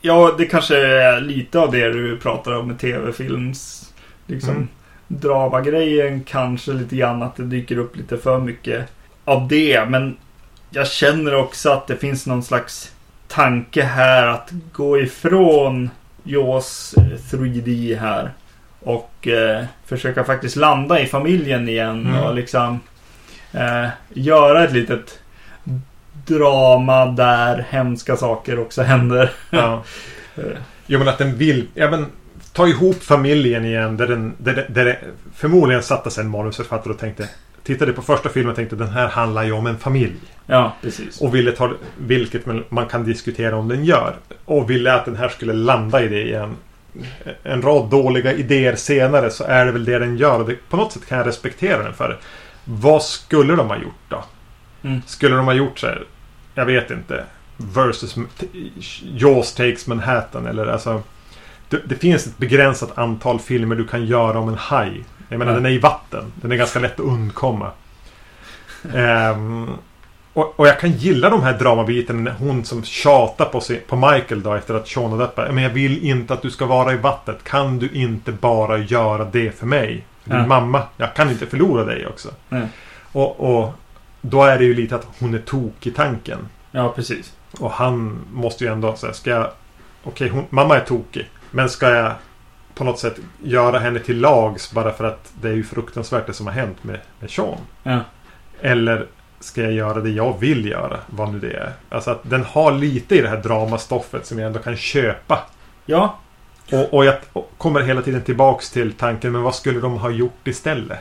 Ja, det kanske är lite av det du pratar om med tv-films liksom Mm. drama-grejen. Kanske lite grann att det dyker upp lite för mycket av det. Men jag känner också att det finns någon slags tanke här att gå ifrån Jaws 3D här. Och eh, försöka faktiskt landa i familjen igen Mm. och liksom eh, göra ett litet drama där hemska saker också händer. Ja. Jo men att den vill... Ja, men, ta ihop familjen igen. Där den, där, där det förmodligen satte sig en manusförfattare och tänkte... Tittade på första filmen och tänkte den här handlar ju om en familj. Ja, precis. Och ville ta... Vilket man- kan diskutera om den gör. Och ville att den här skulle landa i det igen. En rad dåliga idéer senare så är det väl det den gör. Och det, på något sätt kan jag respektera den för. Vad skulle de ha gjort då? Mm. Skulle de ha gjort så här? Jag vet inte. Versus Jaws takes Manhattan eller alltså. Det, det finns ett begränsat antal filmer du kan göra om en haj. Jag menar Ja. den är i vatten. Den är ganska lätt att undkomma. Ehm, och, och jag kan gilla de här dramabiten. Hon som tjatar på, sig, på Michael då efter att Sean bara, Men jag vill inte att du ska vara i vattnet. Kan du inte bara göra det för mig? För din Ja. mamma. Jag kan inte förlora dig också. Nej. Och, och då är det ju lite att hon är tok i tanken. Ja, precis. Och han måste ju ändå säga, ska jag... Okej, hon- mamma är tokig. Men ska jag på något sätt göra henne till lags bara för att det är ju fruktansvärt det som har hänt med, med Sean? Ja. Eller ska jag göra det jag vill göra? Vad nu det är. Alltså att den har lite i det här dramastoffet som jag ändå kan köpa. Ja, Och, och jag kommer hela tiden tillbaks till tanken, men vad skulle de ha gjort istället?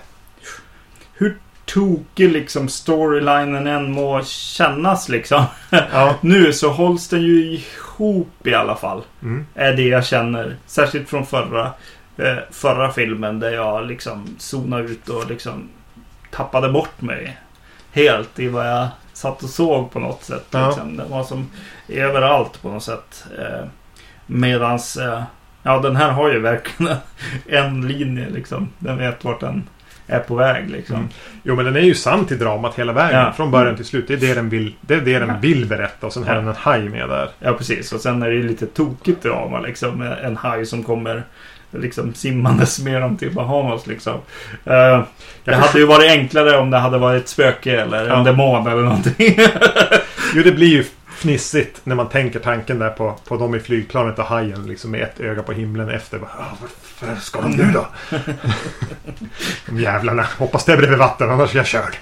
hur tokig liksom storylinen än må kännas liksom. Ja. Nu så hålls den ju ihop i alla fall. Mm. Är det jag känner. Särskilt från förra, eh, förra filmen där jag liksom zonade ut och liksom tappade bort mig. Helt i vad jag satt och såg på något sätt. Ja. Liksom. Den var som överallt på något sätt. Eh, medans, eh, ja den här har ju verkligen en linje liksom. Den vet vart den är på väg liksom. Mm. Jo men den är ju sann till dramat hela vägen. Ja. Från början till slut. Det är det den vill, det är det den Ja. vill berätta. Och sen har Ja. den en haj med där. Ja, precis. Och sen är det ju lite tokigt drama liksom. med En haj som kommer liksom simmandes med dem till Bahamas liksom. Eh, det Jag hade ju varit enklare om det hade varit ett spöke eller Ja. en demon eller någonting. Jo det blir ju fnissigt när man tänker tanken där på, på dem i flygplanet och hajen liksom med ett öga på himlen efter. Bara, "Ah, Varför ska de nu då? de jävlarna. Hoppas det är bredvid vatten annars är jag körd.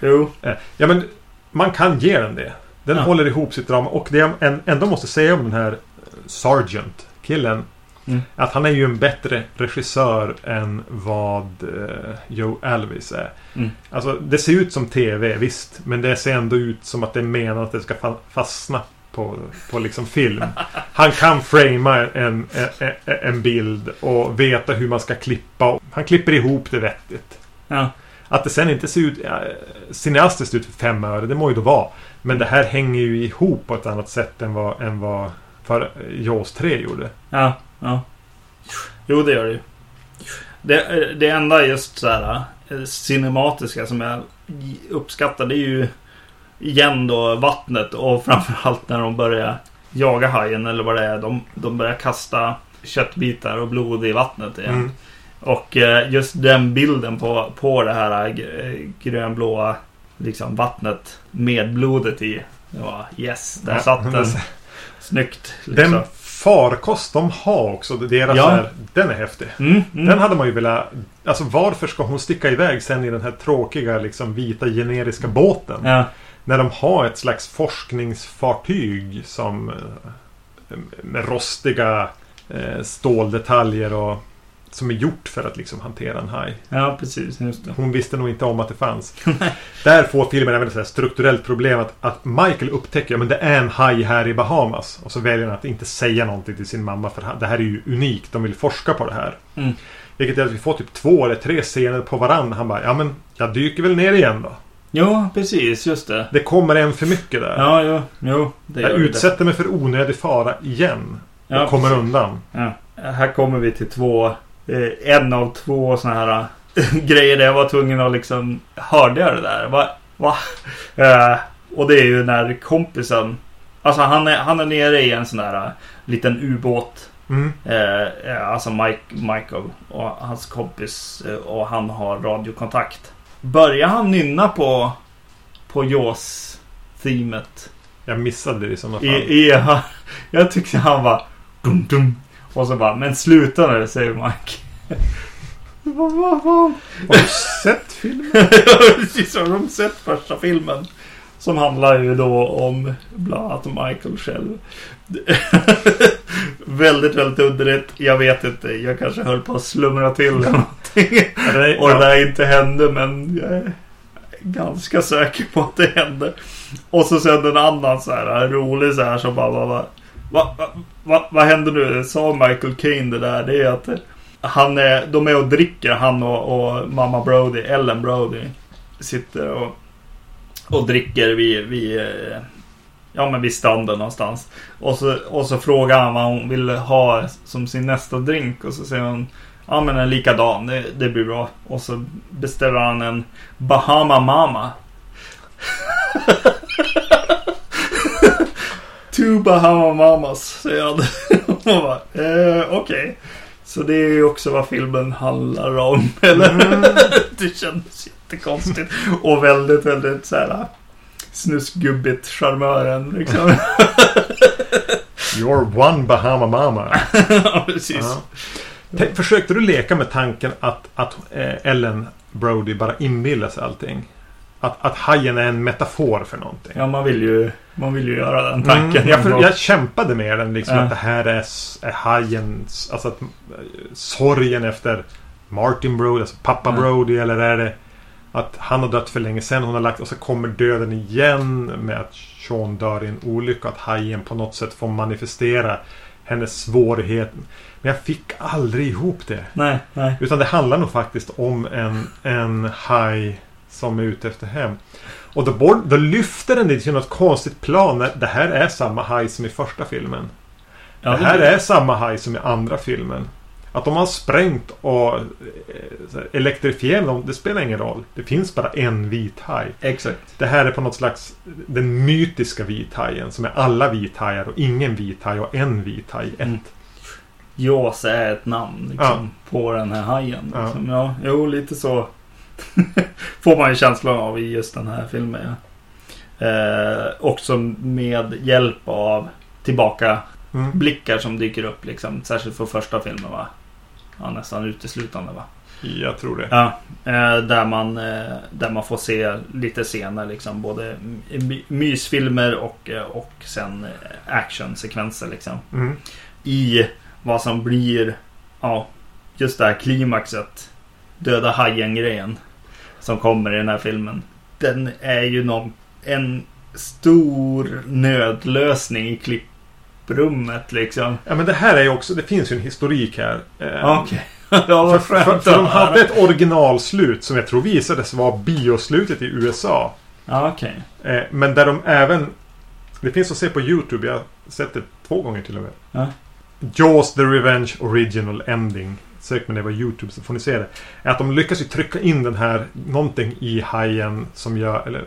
Jo. Eh, Ja men man kan ge den det. Den Ja. håller ihop sitt drama. Och det jag en- ändå måste säga om den här eh, Sargent killen. Mm. Att han är ju en bättre regissör än vad eh, Joe Alvis är. Mm. Alltså det ser ut som TV visst. Men det ser ändå ut som att det är menat att det ska fa- fastna på, på liksom film. Han kan framea en, en, en bild och veta hur man ska klippa. Han klipper ihop det vettigt. Ja. Att det sen inte ser ut äh, cineastiskt ut för fem öre, det må ju då vara. Men det här hänger ju ihop på ett annat sätt än vad, än vad för Jaws 3 gjorde. Ja, ja. Jo, det gör det ju. Det, det enda just så här eh, cinematiska som jag uppskattar det är ju igen då vattnet och framförallt när de börjar jaga hajen eller vad det är. De, de börjar kasta köttbitar och blod i vattnet igen. Mm. Och eh, just den bilden på, på det här eh, grönblåa liksom vattnet med blodet i. Det var yes, där Ja, satt den. Snyggt. Liksom. Den farkost de har också, deras Ja. här, den är häftig. Mm, mm. Den hade man ju velat... Alltså varför ska hon sticka iväg sen i den här tråkiga liksom vita generiska båten? Ja, När de har ett slags forskningsfartyg som... eh, Med rostiga eh, ståldetaljer och... Som är gjort för att liksom hantera en haj. ja, precis. Hon visste nog inte om att det fanns. Där får filmen även ett strukturellt problem att, att Michael upptäcker att det är en haj här i Bahamas. Och så väljer han att inte säga någonting till sin mamma för det här är ju unikt. De vill forska på det här. Mm. Vilket är att vi får typ två eller tre scener på varandra. Han bara, ja men jag dyker väl ner igen då. Jo, precis. Just det. Det kommer en för mycket där. Ja, jo. Jo, det jag gör det. utsätter mig för onödig fara igen. Och Ja, kommer precis. undan. Ja. Här kommer vi till två. Eh, en av två såna här eh, grejer där jag var tvungen att liksom. Hörde jag det där? Va? Va? Eh, och det är ju när kompisen. Alltså han är, han är nere i en sån här eh, liten ubåt. Mm. Eh, eh, alltså Mike, Michael och hans kompis och han har radiokontakt. Börjar han nynna på på Jaws-teamet? Jag missade det i sådana fall. I, i, jag tyckte han var dum, dum. Och så bara, men sluta nu, säger Mike. Vad vad vad? Har du sett filmen? Precis, har de sett första filmen? Som handlar ju då om bland annat Michael själv. väldigt, väldigt underligt. Jag vet inte, jag kanske höll på att slumra till eller någonting. Det Och det där inte hände men jag är ganska säker på att det hände. Och så sen en annan så här rolig så här som bara vad va, va, va, va, vad händer nu? Sa Michael Caine det där? Det är att han är, de är och dricker han och, och mamma Brody, Ellen Brody. Sitter och, och dricker vid, vid eh, Ja men vid stranden någonstans. Och så, och så frågar han vad hon vill ha som sin nästa drink. Och så säger hon Ja men en likadan, det, det blir bra. Och så beställer han en Bahama Mama. Two Bahama Mamas, säger han. Man bara, eh, okej. Så det är ju också vad filmen handlar om. Eller? Mm. det kändes jättekonstigt. Och väldigt, väldigt så här snusgubbigt charmören liksom. You're one Bahama Mama. ja, precis. Tänk, försökte du leka med tanken att, att eh, Ellen Brody bara inbillar sig allting? Att, att hajen är en metafor för någonting? Ja, man vill ju, man vill ju göra den tanken. Mm, jag, för, jag kämpade med den liksom Ja. att det här är, är hajens... Alltså att, eh, sorgen efter Martin Brody, alltså pappa Ja. Brody eller är det att han har dött för länge sedan, hon har lagt och så kommer döden igen med att Sean dör i en olycka. Att hajen på något sätt får manifestera hennes svårighet. Men jag fick aldrig ihop det. Nej, nej. Utan det handlar nog faktiskt om en, en haj som är ute efter hem. Och då, bord- då lyfter den det till något konstigt plan. När det här är samma haj som i första filmen. Ja, det här är samma haj som i andra filmen. Att de har sprängt och eh, elektrifierat dem, det spelar ingen roll. Det finns bara en vit haj. Exakt. Det här är på något slags den mytiska vithajen som är alla vithajar och ingen vithaj och en vithaj. Ett. Mm. Jaws är ett namn liksom, på den här hajen. Ja. Liksom. Ja. jo, lite så får man ju känslan av i just den här filmen. Ja. Eh, också med hjälp av tillbaka Mm. blickar som dyker upp liksom. Särskilt för första filmen va? Ja, nästan uteslutande va? Jag tror det. Ja, eh, där, man, eh, där man får se lite scener liksom. Både my- mysfilmer och, eh, och sen actionsekvenser liksom. Mm. I vad som blir, ja, just det här klimaxet. Döda hajen-grejen. Som kommer i den här filmen. Den är ju någon, en stor nödlösning i klipprummet liksom. Ja men det här är ju också, det finns ju en historik här. Eh, Okej. ja, För, för, för de hade ett originalslut som jag tror visades vara bioslutet i USA. Ja, okej. Eh, men där de även... Det finns att se på YouTube. Jag har sett det två gånger till och med. Ja. Jaws the Revenge Original Ending. Sök med det på YouTube så får ni se det. Är att de lyckas ju trycka in den här någonting i hajen som gör... Eller, eh,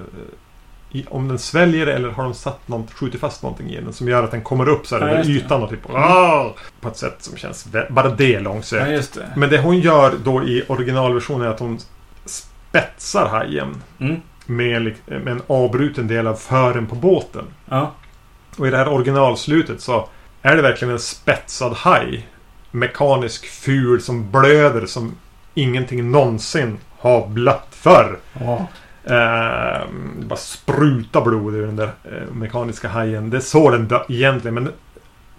i, om den sväljer det eller har de satt något, skjutit fast någonting i den som gör att den kommer upp så här Ja, över ytan och typ... "Ah!" På ett sätt som känns... Bara det långsökt. Ja. Men det hon gör då i originalversionen är att hon spetsar hajen Mm. med, med en avbruten del av fören på båten. Ja. Och i det här originalslutet så är det verkligen en spetsad haj. Mekanisk ful som blöder som ingenting någonsin har blött förr. Ja. Eh, det bara spruta blod ur den där eh, mekaniska hajen. Det är så den dö- egentligen. Men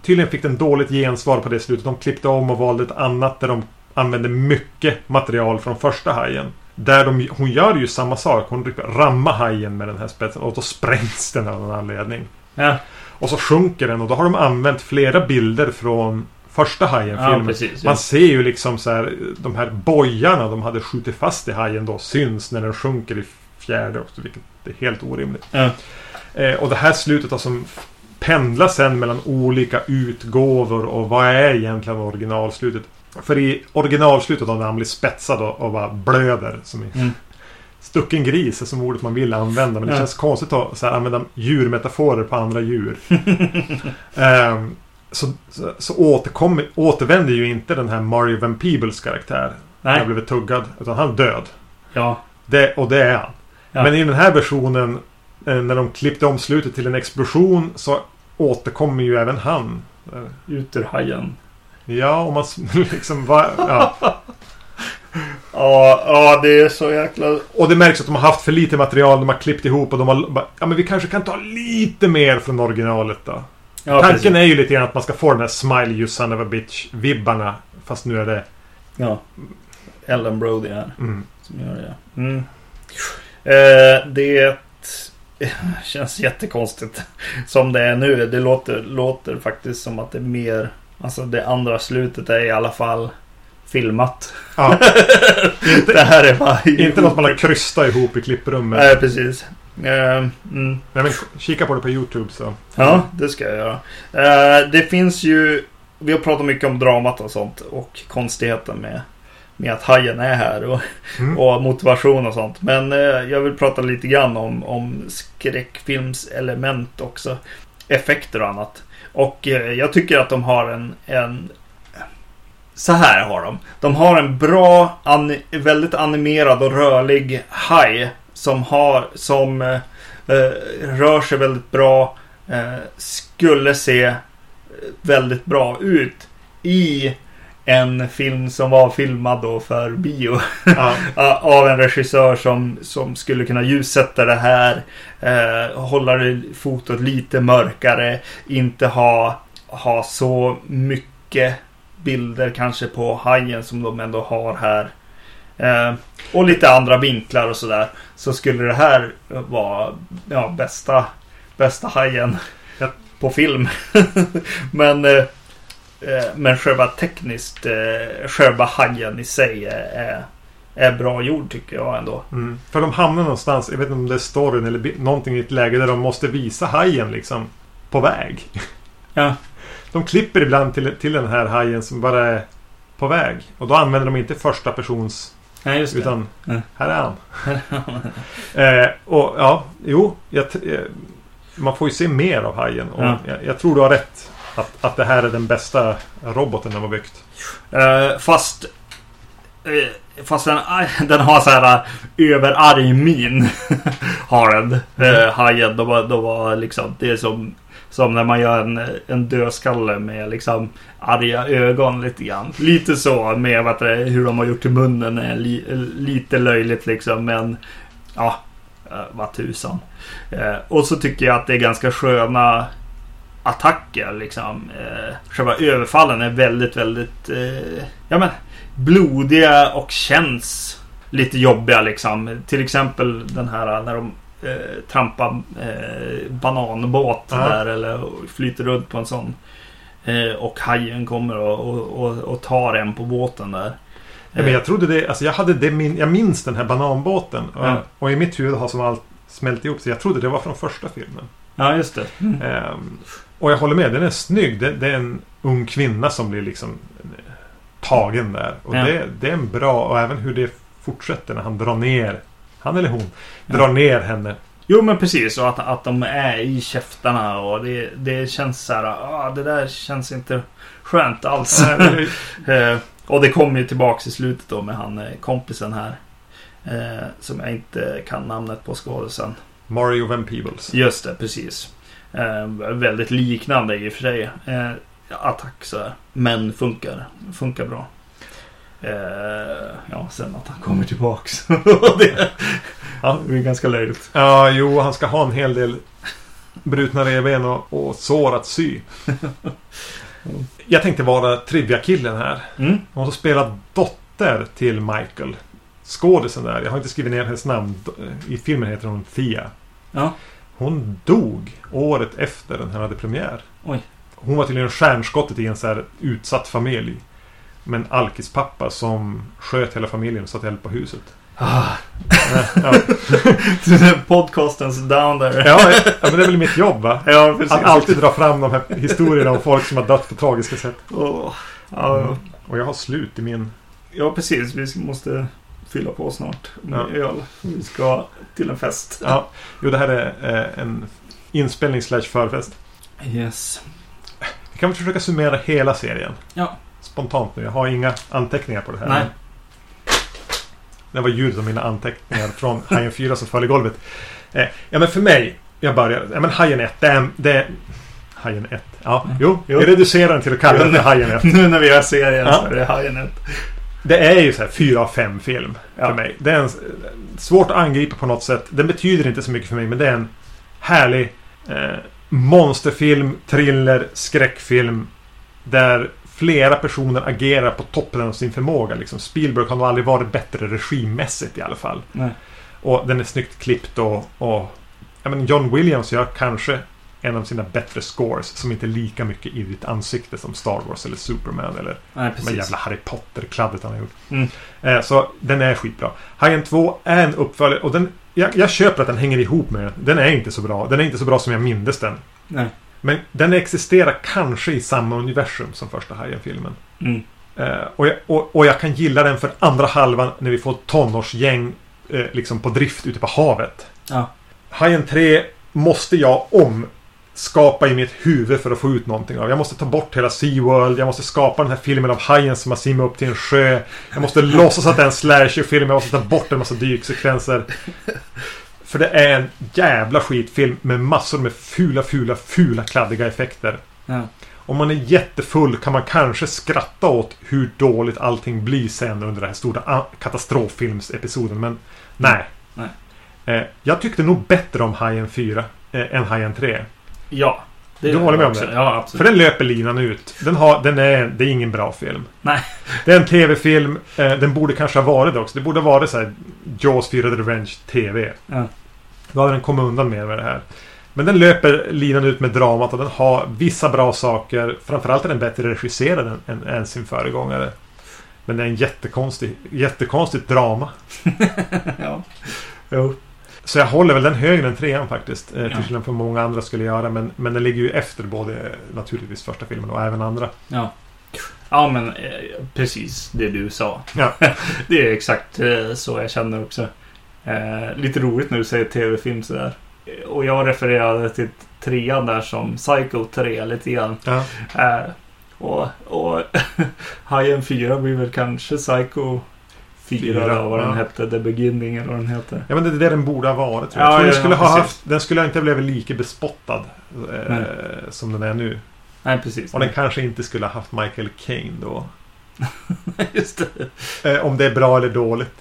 tydligen fick den dåligt gensvar på det slutet. De klippte om och valde ett annat där de använde mycket material från första hajen. Där de, hon gör ju samma sak. Hon rammar hajen med den här spetsen och då sprängs den av någon anledning. Ja, Och så sjunker den och då har de använt flera bilder från första ja Hajen-filmen. precis. Man ser ju liksom så här de här bojarna de hade skjutit fast i hajen då syns när den sjunker i fjärde också. Vilket är helt orimligt. Ja. Eh, och det här slutet som pendlar sen mellan olika utgåvor och vad är egentligen originalslutet? För i originalslutet har han blivit spetsad och, och bara blöder. Som i Mm. Stucken gris är som ordet man vill använda. Men det Ja. känns konstigt att så här, använda djurmetaforer på andra djur. Ehm, så så, så återkommer, återvänder ju inte den här Mario Van Peebles karaktär. Nej. blivit tuggad. Utan han är död. Ja. Det, och det är han. Ja. Men i den här versionen eh, när de klippte om slutet till en explosion så återkommer ju även han. Eh, Ut ur hajen. Ja, om man liksom... Va, ja. Ja, ja, det är så jäkla... Och det märks att de har haft för lite material. De har klippt ihop och de har... Ja, men vi kanske kan ta lite mer från originalet då. Ja, Tanken precis. är ju lite grann att man ska få den här Smile you son of a bitch-vibbarna. Fast nu är det... Ja. Ellen Brody här. Mm. Som gör det. Mm. Eh, det känns jättekonstigt som det är nu. Det låter, låter faktiskt som att det är mer... Alltså det andra slutet är i alla fall filmat. Ja, det här är bara... inte något man har krystat ihop i klipprummet. Nej, precis. Eh, mm. Nej, men kika på det på YouTube så. Ja, det ska jag göra. Eh, det finns ju... Vi har pratat mycket om dramat och sånt och konstigheten med, med att hajen är här och, Mm. och motivation och sånt. Men eh, jag vill prata lite grann om, om skräckfilmselement också. Effekter och annat. Och eh, jag tycker att de har en, en... Så här har de. De har en bra, an, väldigt animerad och rörlig haj. Som har, som eh, eh, rör sig väldigt bra. Eh, skulle se väldigt bra ut i en film som var filmad då för bio. Ja. Av en regissör som, som skulle kunna ljussätta det här. Eh, hålla det, fotot lite mörkare. Inte ha, ha så mycket bilder kanske på hajen som de ändå har här. Eh, och lite andra vinklar och sådär. Så skulle det här vara ja, bästa, bästa hajen på film. men eh, men själva tekniskt, eh, själva hajen i sig är, är bra gjord tycker jag ändå. Mm. För de hamnar någonstans, jag vet inte om det är storyn eller någonting i ett läge där de måste visa hajen liksom på väg. Ja. De klipper ibland till, till den här hajen som bara är på väg. Och då använder de inte första persons Nej, just det. utan Ja. här är han. eh, och ja, jo. Jag, eh, man får ju se mer av hajen. Och Ja. jag, jag tror du har rätt. Att, att det här är den bästa roboten de har byggt. Eh, fast eh, fast den, den har så här eh, överarg min. har den. Eh, hajen. Då var, då var liksom, det är som, som när man gör en, en dödskalle med liksom arga ögon lite grann. Lite så med vad det, hur de har gjort i munnen. Är li, lite löjligt liksom. Men ja, vad tusan. Och så tycker jag att det är ganska sköna attacker. Liksom. Eh, själva överfallen är väldigt, väldigt eh, ja, men, blodiga och känns lite jobbiga. Liksom. Till exempel den här när de eh, trampar eh, bananbåt Ja. där eller flyter runt på en sån. Eh, och hajen kommer och, och, och, och tar en på båten där. Ja, men jag trodde det, alltså jag hade det min, jag minns den här bananbåten. Och, Ja. och i mitt huvud har som allt smält ihop. Så jag trodde det var från första filmen. Ja, just det. Mm. Och jag håller med, den är snygg. Det, det är en ung kvinna som blir liksom eh, tagen där. Och Ja. det, det är en bra, och även hur det fortsätter när han drar ner, han eller hon, Ja. drar ner henne. Jo men precis, och att, att de är i käftarna och det, det känns så här, ah, det där känns inte skönt alls. eh, och det kommer ju tillbaks i slutet då med han eh, kompisen här. Eh, som jag inte kan namnet på skådisen. Mario Van Peebles. Just det, precis. Eh, väldigt liknande i och för sig. Eh, attack så här. Men funkar. Funkar bra. Eh, ja, sen att han kommer tillbaks. det, ja, det är ganska löjligt. Ja, jo, han ska ha en hel del brutna revben och, och sår att sy. Jag tänkte vara trivia-killen här. Mm. Hon som spelar dotter till Michael. Skådisen där. Jag har inte skrivit ner hennes namn. I filmen heter hon Thea. Ja. Hon dog året efter den här hade premiär. Oj. Hon var tydligen stjärnskottet i en så här utsatt familj. Med en alkispappa som sköt hela familjen och satte eld på huset. Ah. Ja, Podcastens down there. ja, men det är väl mitt jobb va? Ja, precis. Att alltid dra fram de här historierna om folk som har dött på tragiska sätt. Åh, ja, Mm. Och jag har slut i min... ja, precis. Vi måste fylla på snart med Ja. öl. Vi ska till en fest. Ja, jo, det här är eh, en inspelning slash förfest. Yes. Vi kan väl försöka summera hela serien. Ja. Spontant nu. Jag har inga anteckningar på det här. Nej. Det var ljudet av mina anteckningar från Hajen 4 som föll i golvet. Eh, ja men för mig. Jag börjar. Ja men Hajen 1. Det är... Det är Hajen 1. Ja, jo. Mm. Jo. Vi reducerar den till att kalla den för Hajen 1. Nu när vi gör serien Ja. så är det Hajen ett. Det är ju så här 4 av 5 film Ja. för mig. Det är en, svårt att angripa på något sätt. Den betyder inte så mycket för mig men det är en härlig eh, monsterfilm, thriller, skräckfilm. Där flera personer agerar på toppen av sin förmåga. Liksom. Spielberg har nog aldrig varit bättre regimmässigt i alla fall. Nej. Och den är snyggt klippt och, och John Williams gör kanske en av sina bättre scores som inte är lika mycket i ditt ansikte som Star Wars eller Superman eller Nej, de jävla Harry Potter-kladdet han har gjort. Mm. Eh, så den är skitbra. Hajen 2 är en uppföljare och den, jag, jag köper att den hänger ihop med den. Den är inte så bra. Den är inte så bra som jag mindes den. Nej. Men den existerar kanske i samma universum som första Hajen-filmen. Mm. Eh, och, jag, och, och jag kan gilla den för andra halvan när vi får tonårsgäng eh, liksom på drift ute på havet. Ja. Hajen 3 måste jag omskapa i mitt huvud för att få ut någonting av. Jag måste ta bort hela SeaWorld. Jag måste skapa den här filmen av hajen som har simmat upp till en sjö. Jag måste låtsas att det är en slasherfilm. Jag måste ta bort en massa dyksekvenser. För det är en jävla skitfilm med massor med fula, fula, fula kladdiga effekter. Ja. Om man är jättefull kan man kanske skratta åt hur dåligt allting blir sen under den här stora a- katastroffilmsepisoden. Men nej. Nej. Eh, jag tyckte nog bättre om Hajen 4 eh, än Hajen 3. Ja. Du håller med om det? Ja, För absolut. den löper linan ut. Den, har, den är, det är ingen bra film. Nej. Det är en tv-film. Eh, den borde kanske ha varit det också. Det borde ha varit så här Jaws 4 The Revenge TV. Ja. Då hade den kommit undan mer med det här. Men den löper linan ut med dramat och den har vissa bra saker. Framförallt är den bättre regisserad än, än, än sin föregångare. Men det är en jättekonstig, jättekonstigt drama. ja. Jo. Så jag håller väl den högre än trean faktiskt. Eh, Ja. till skillnad från vad många andra skulle göra. Men, men den ligger ju efter både naturligtvis första filmen och även andra. Ja. Ja, men eh, precis det du sa. Ja. det är exakt eh, så jag känner också. Lite roligt när du säger tv-film sådär. Och jag refererade till trean där som Psycho 3 lite grann. Ja. Och och Hajen 4 blir väl kanske Psycho fyra, eller vad den ja. hette. The Beginning eller vad den heter. Ja men det är det den borde ha varit tror jag. Ja, jag tror ja, den, skulle ha precis. haft, den skulle inte ha blivit lika bespottad eh, som den är nu. Nej, precis. Och den kanske inte skulle ha haft Michael Caine då. Just det. Eh, om det är bra eller dåligt.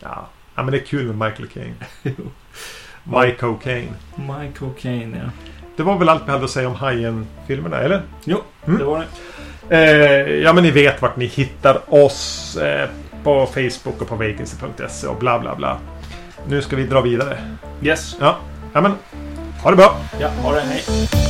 Ja. ja, men det är kul med Michael Caine. Michael Caine. My Cocaine, ja. Det var väl allt vi hade att säga om Hajen-filmerna, eller? Jo, Mm. det var det. Eh, ja, men ni vet vart ni hittar oss. Eh, på Facebook och på vacancy.se och bla bla bla. Nu ska vi dra vidare. Yes. Ja, ja men ha det bra! Ja, ha det. Hej.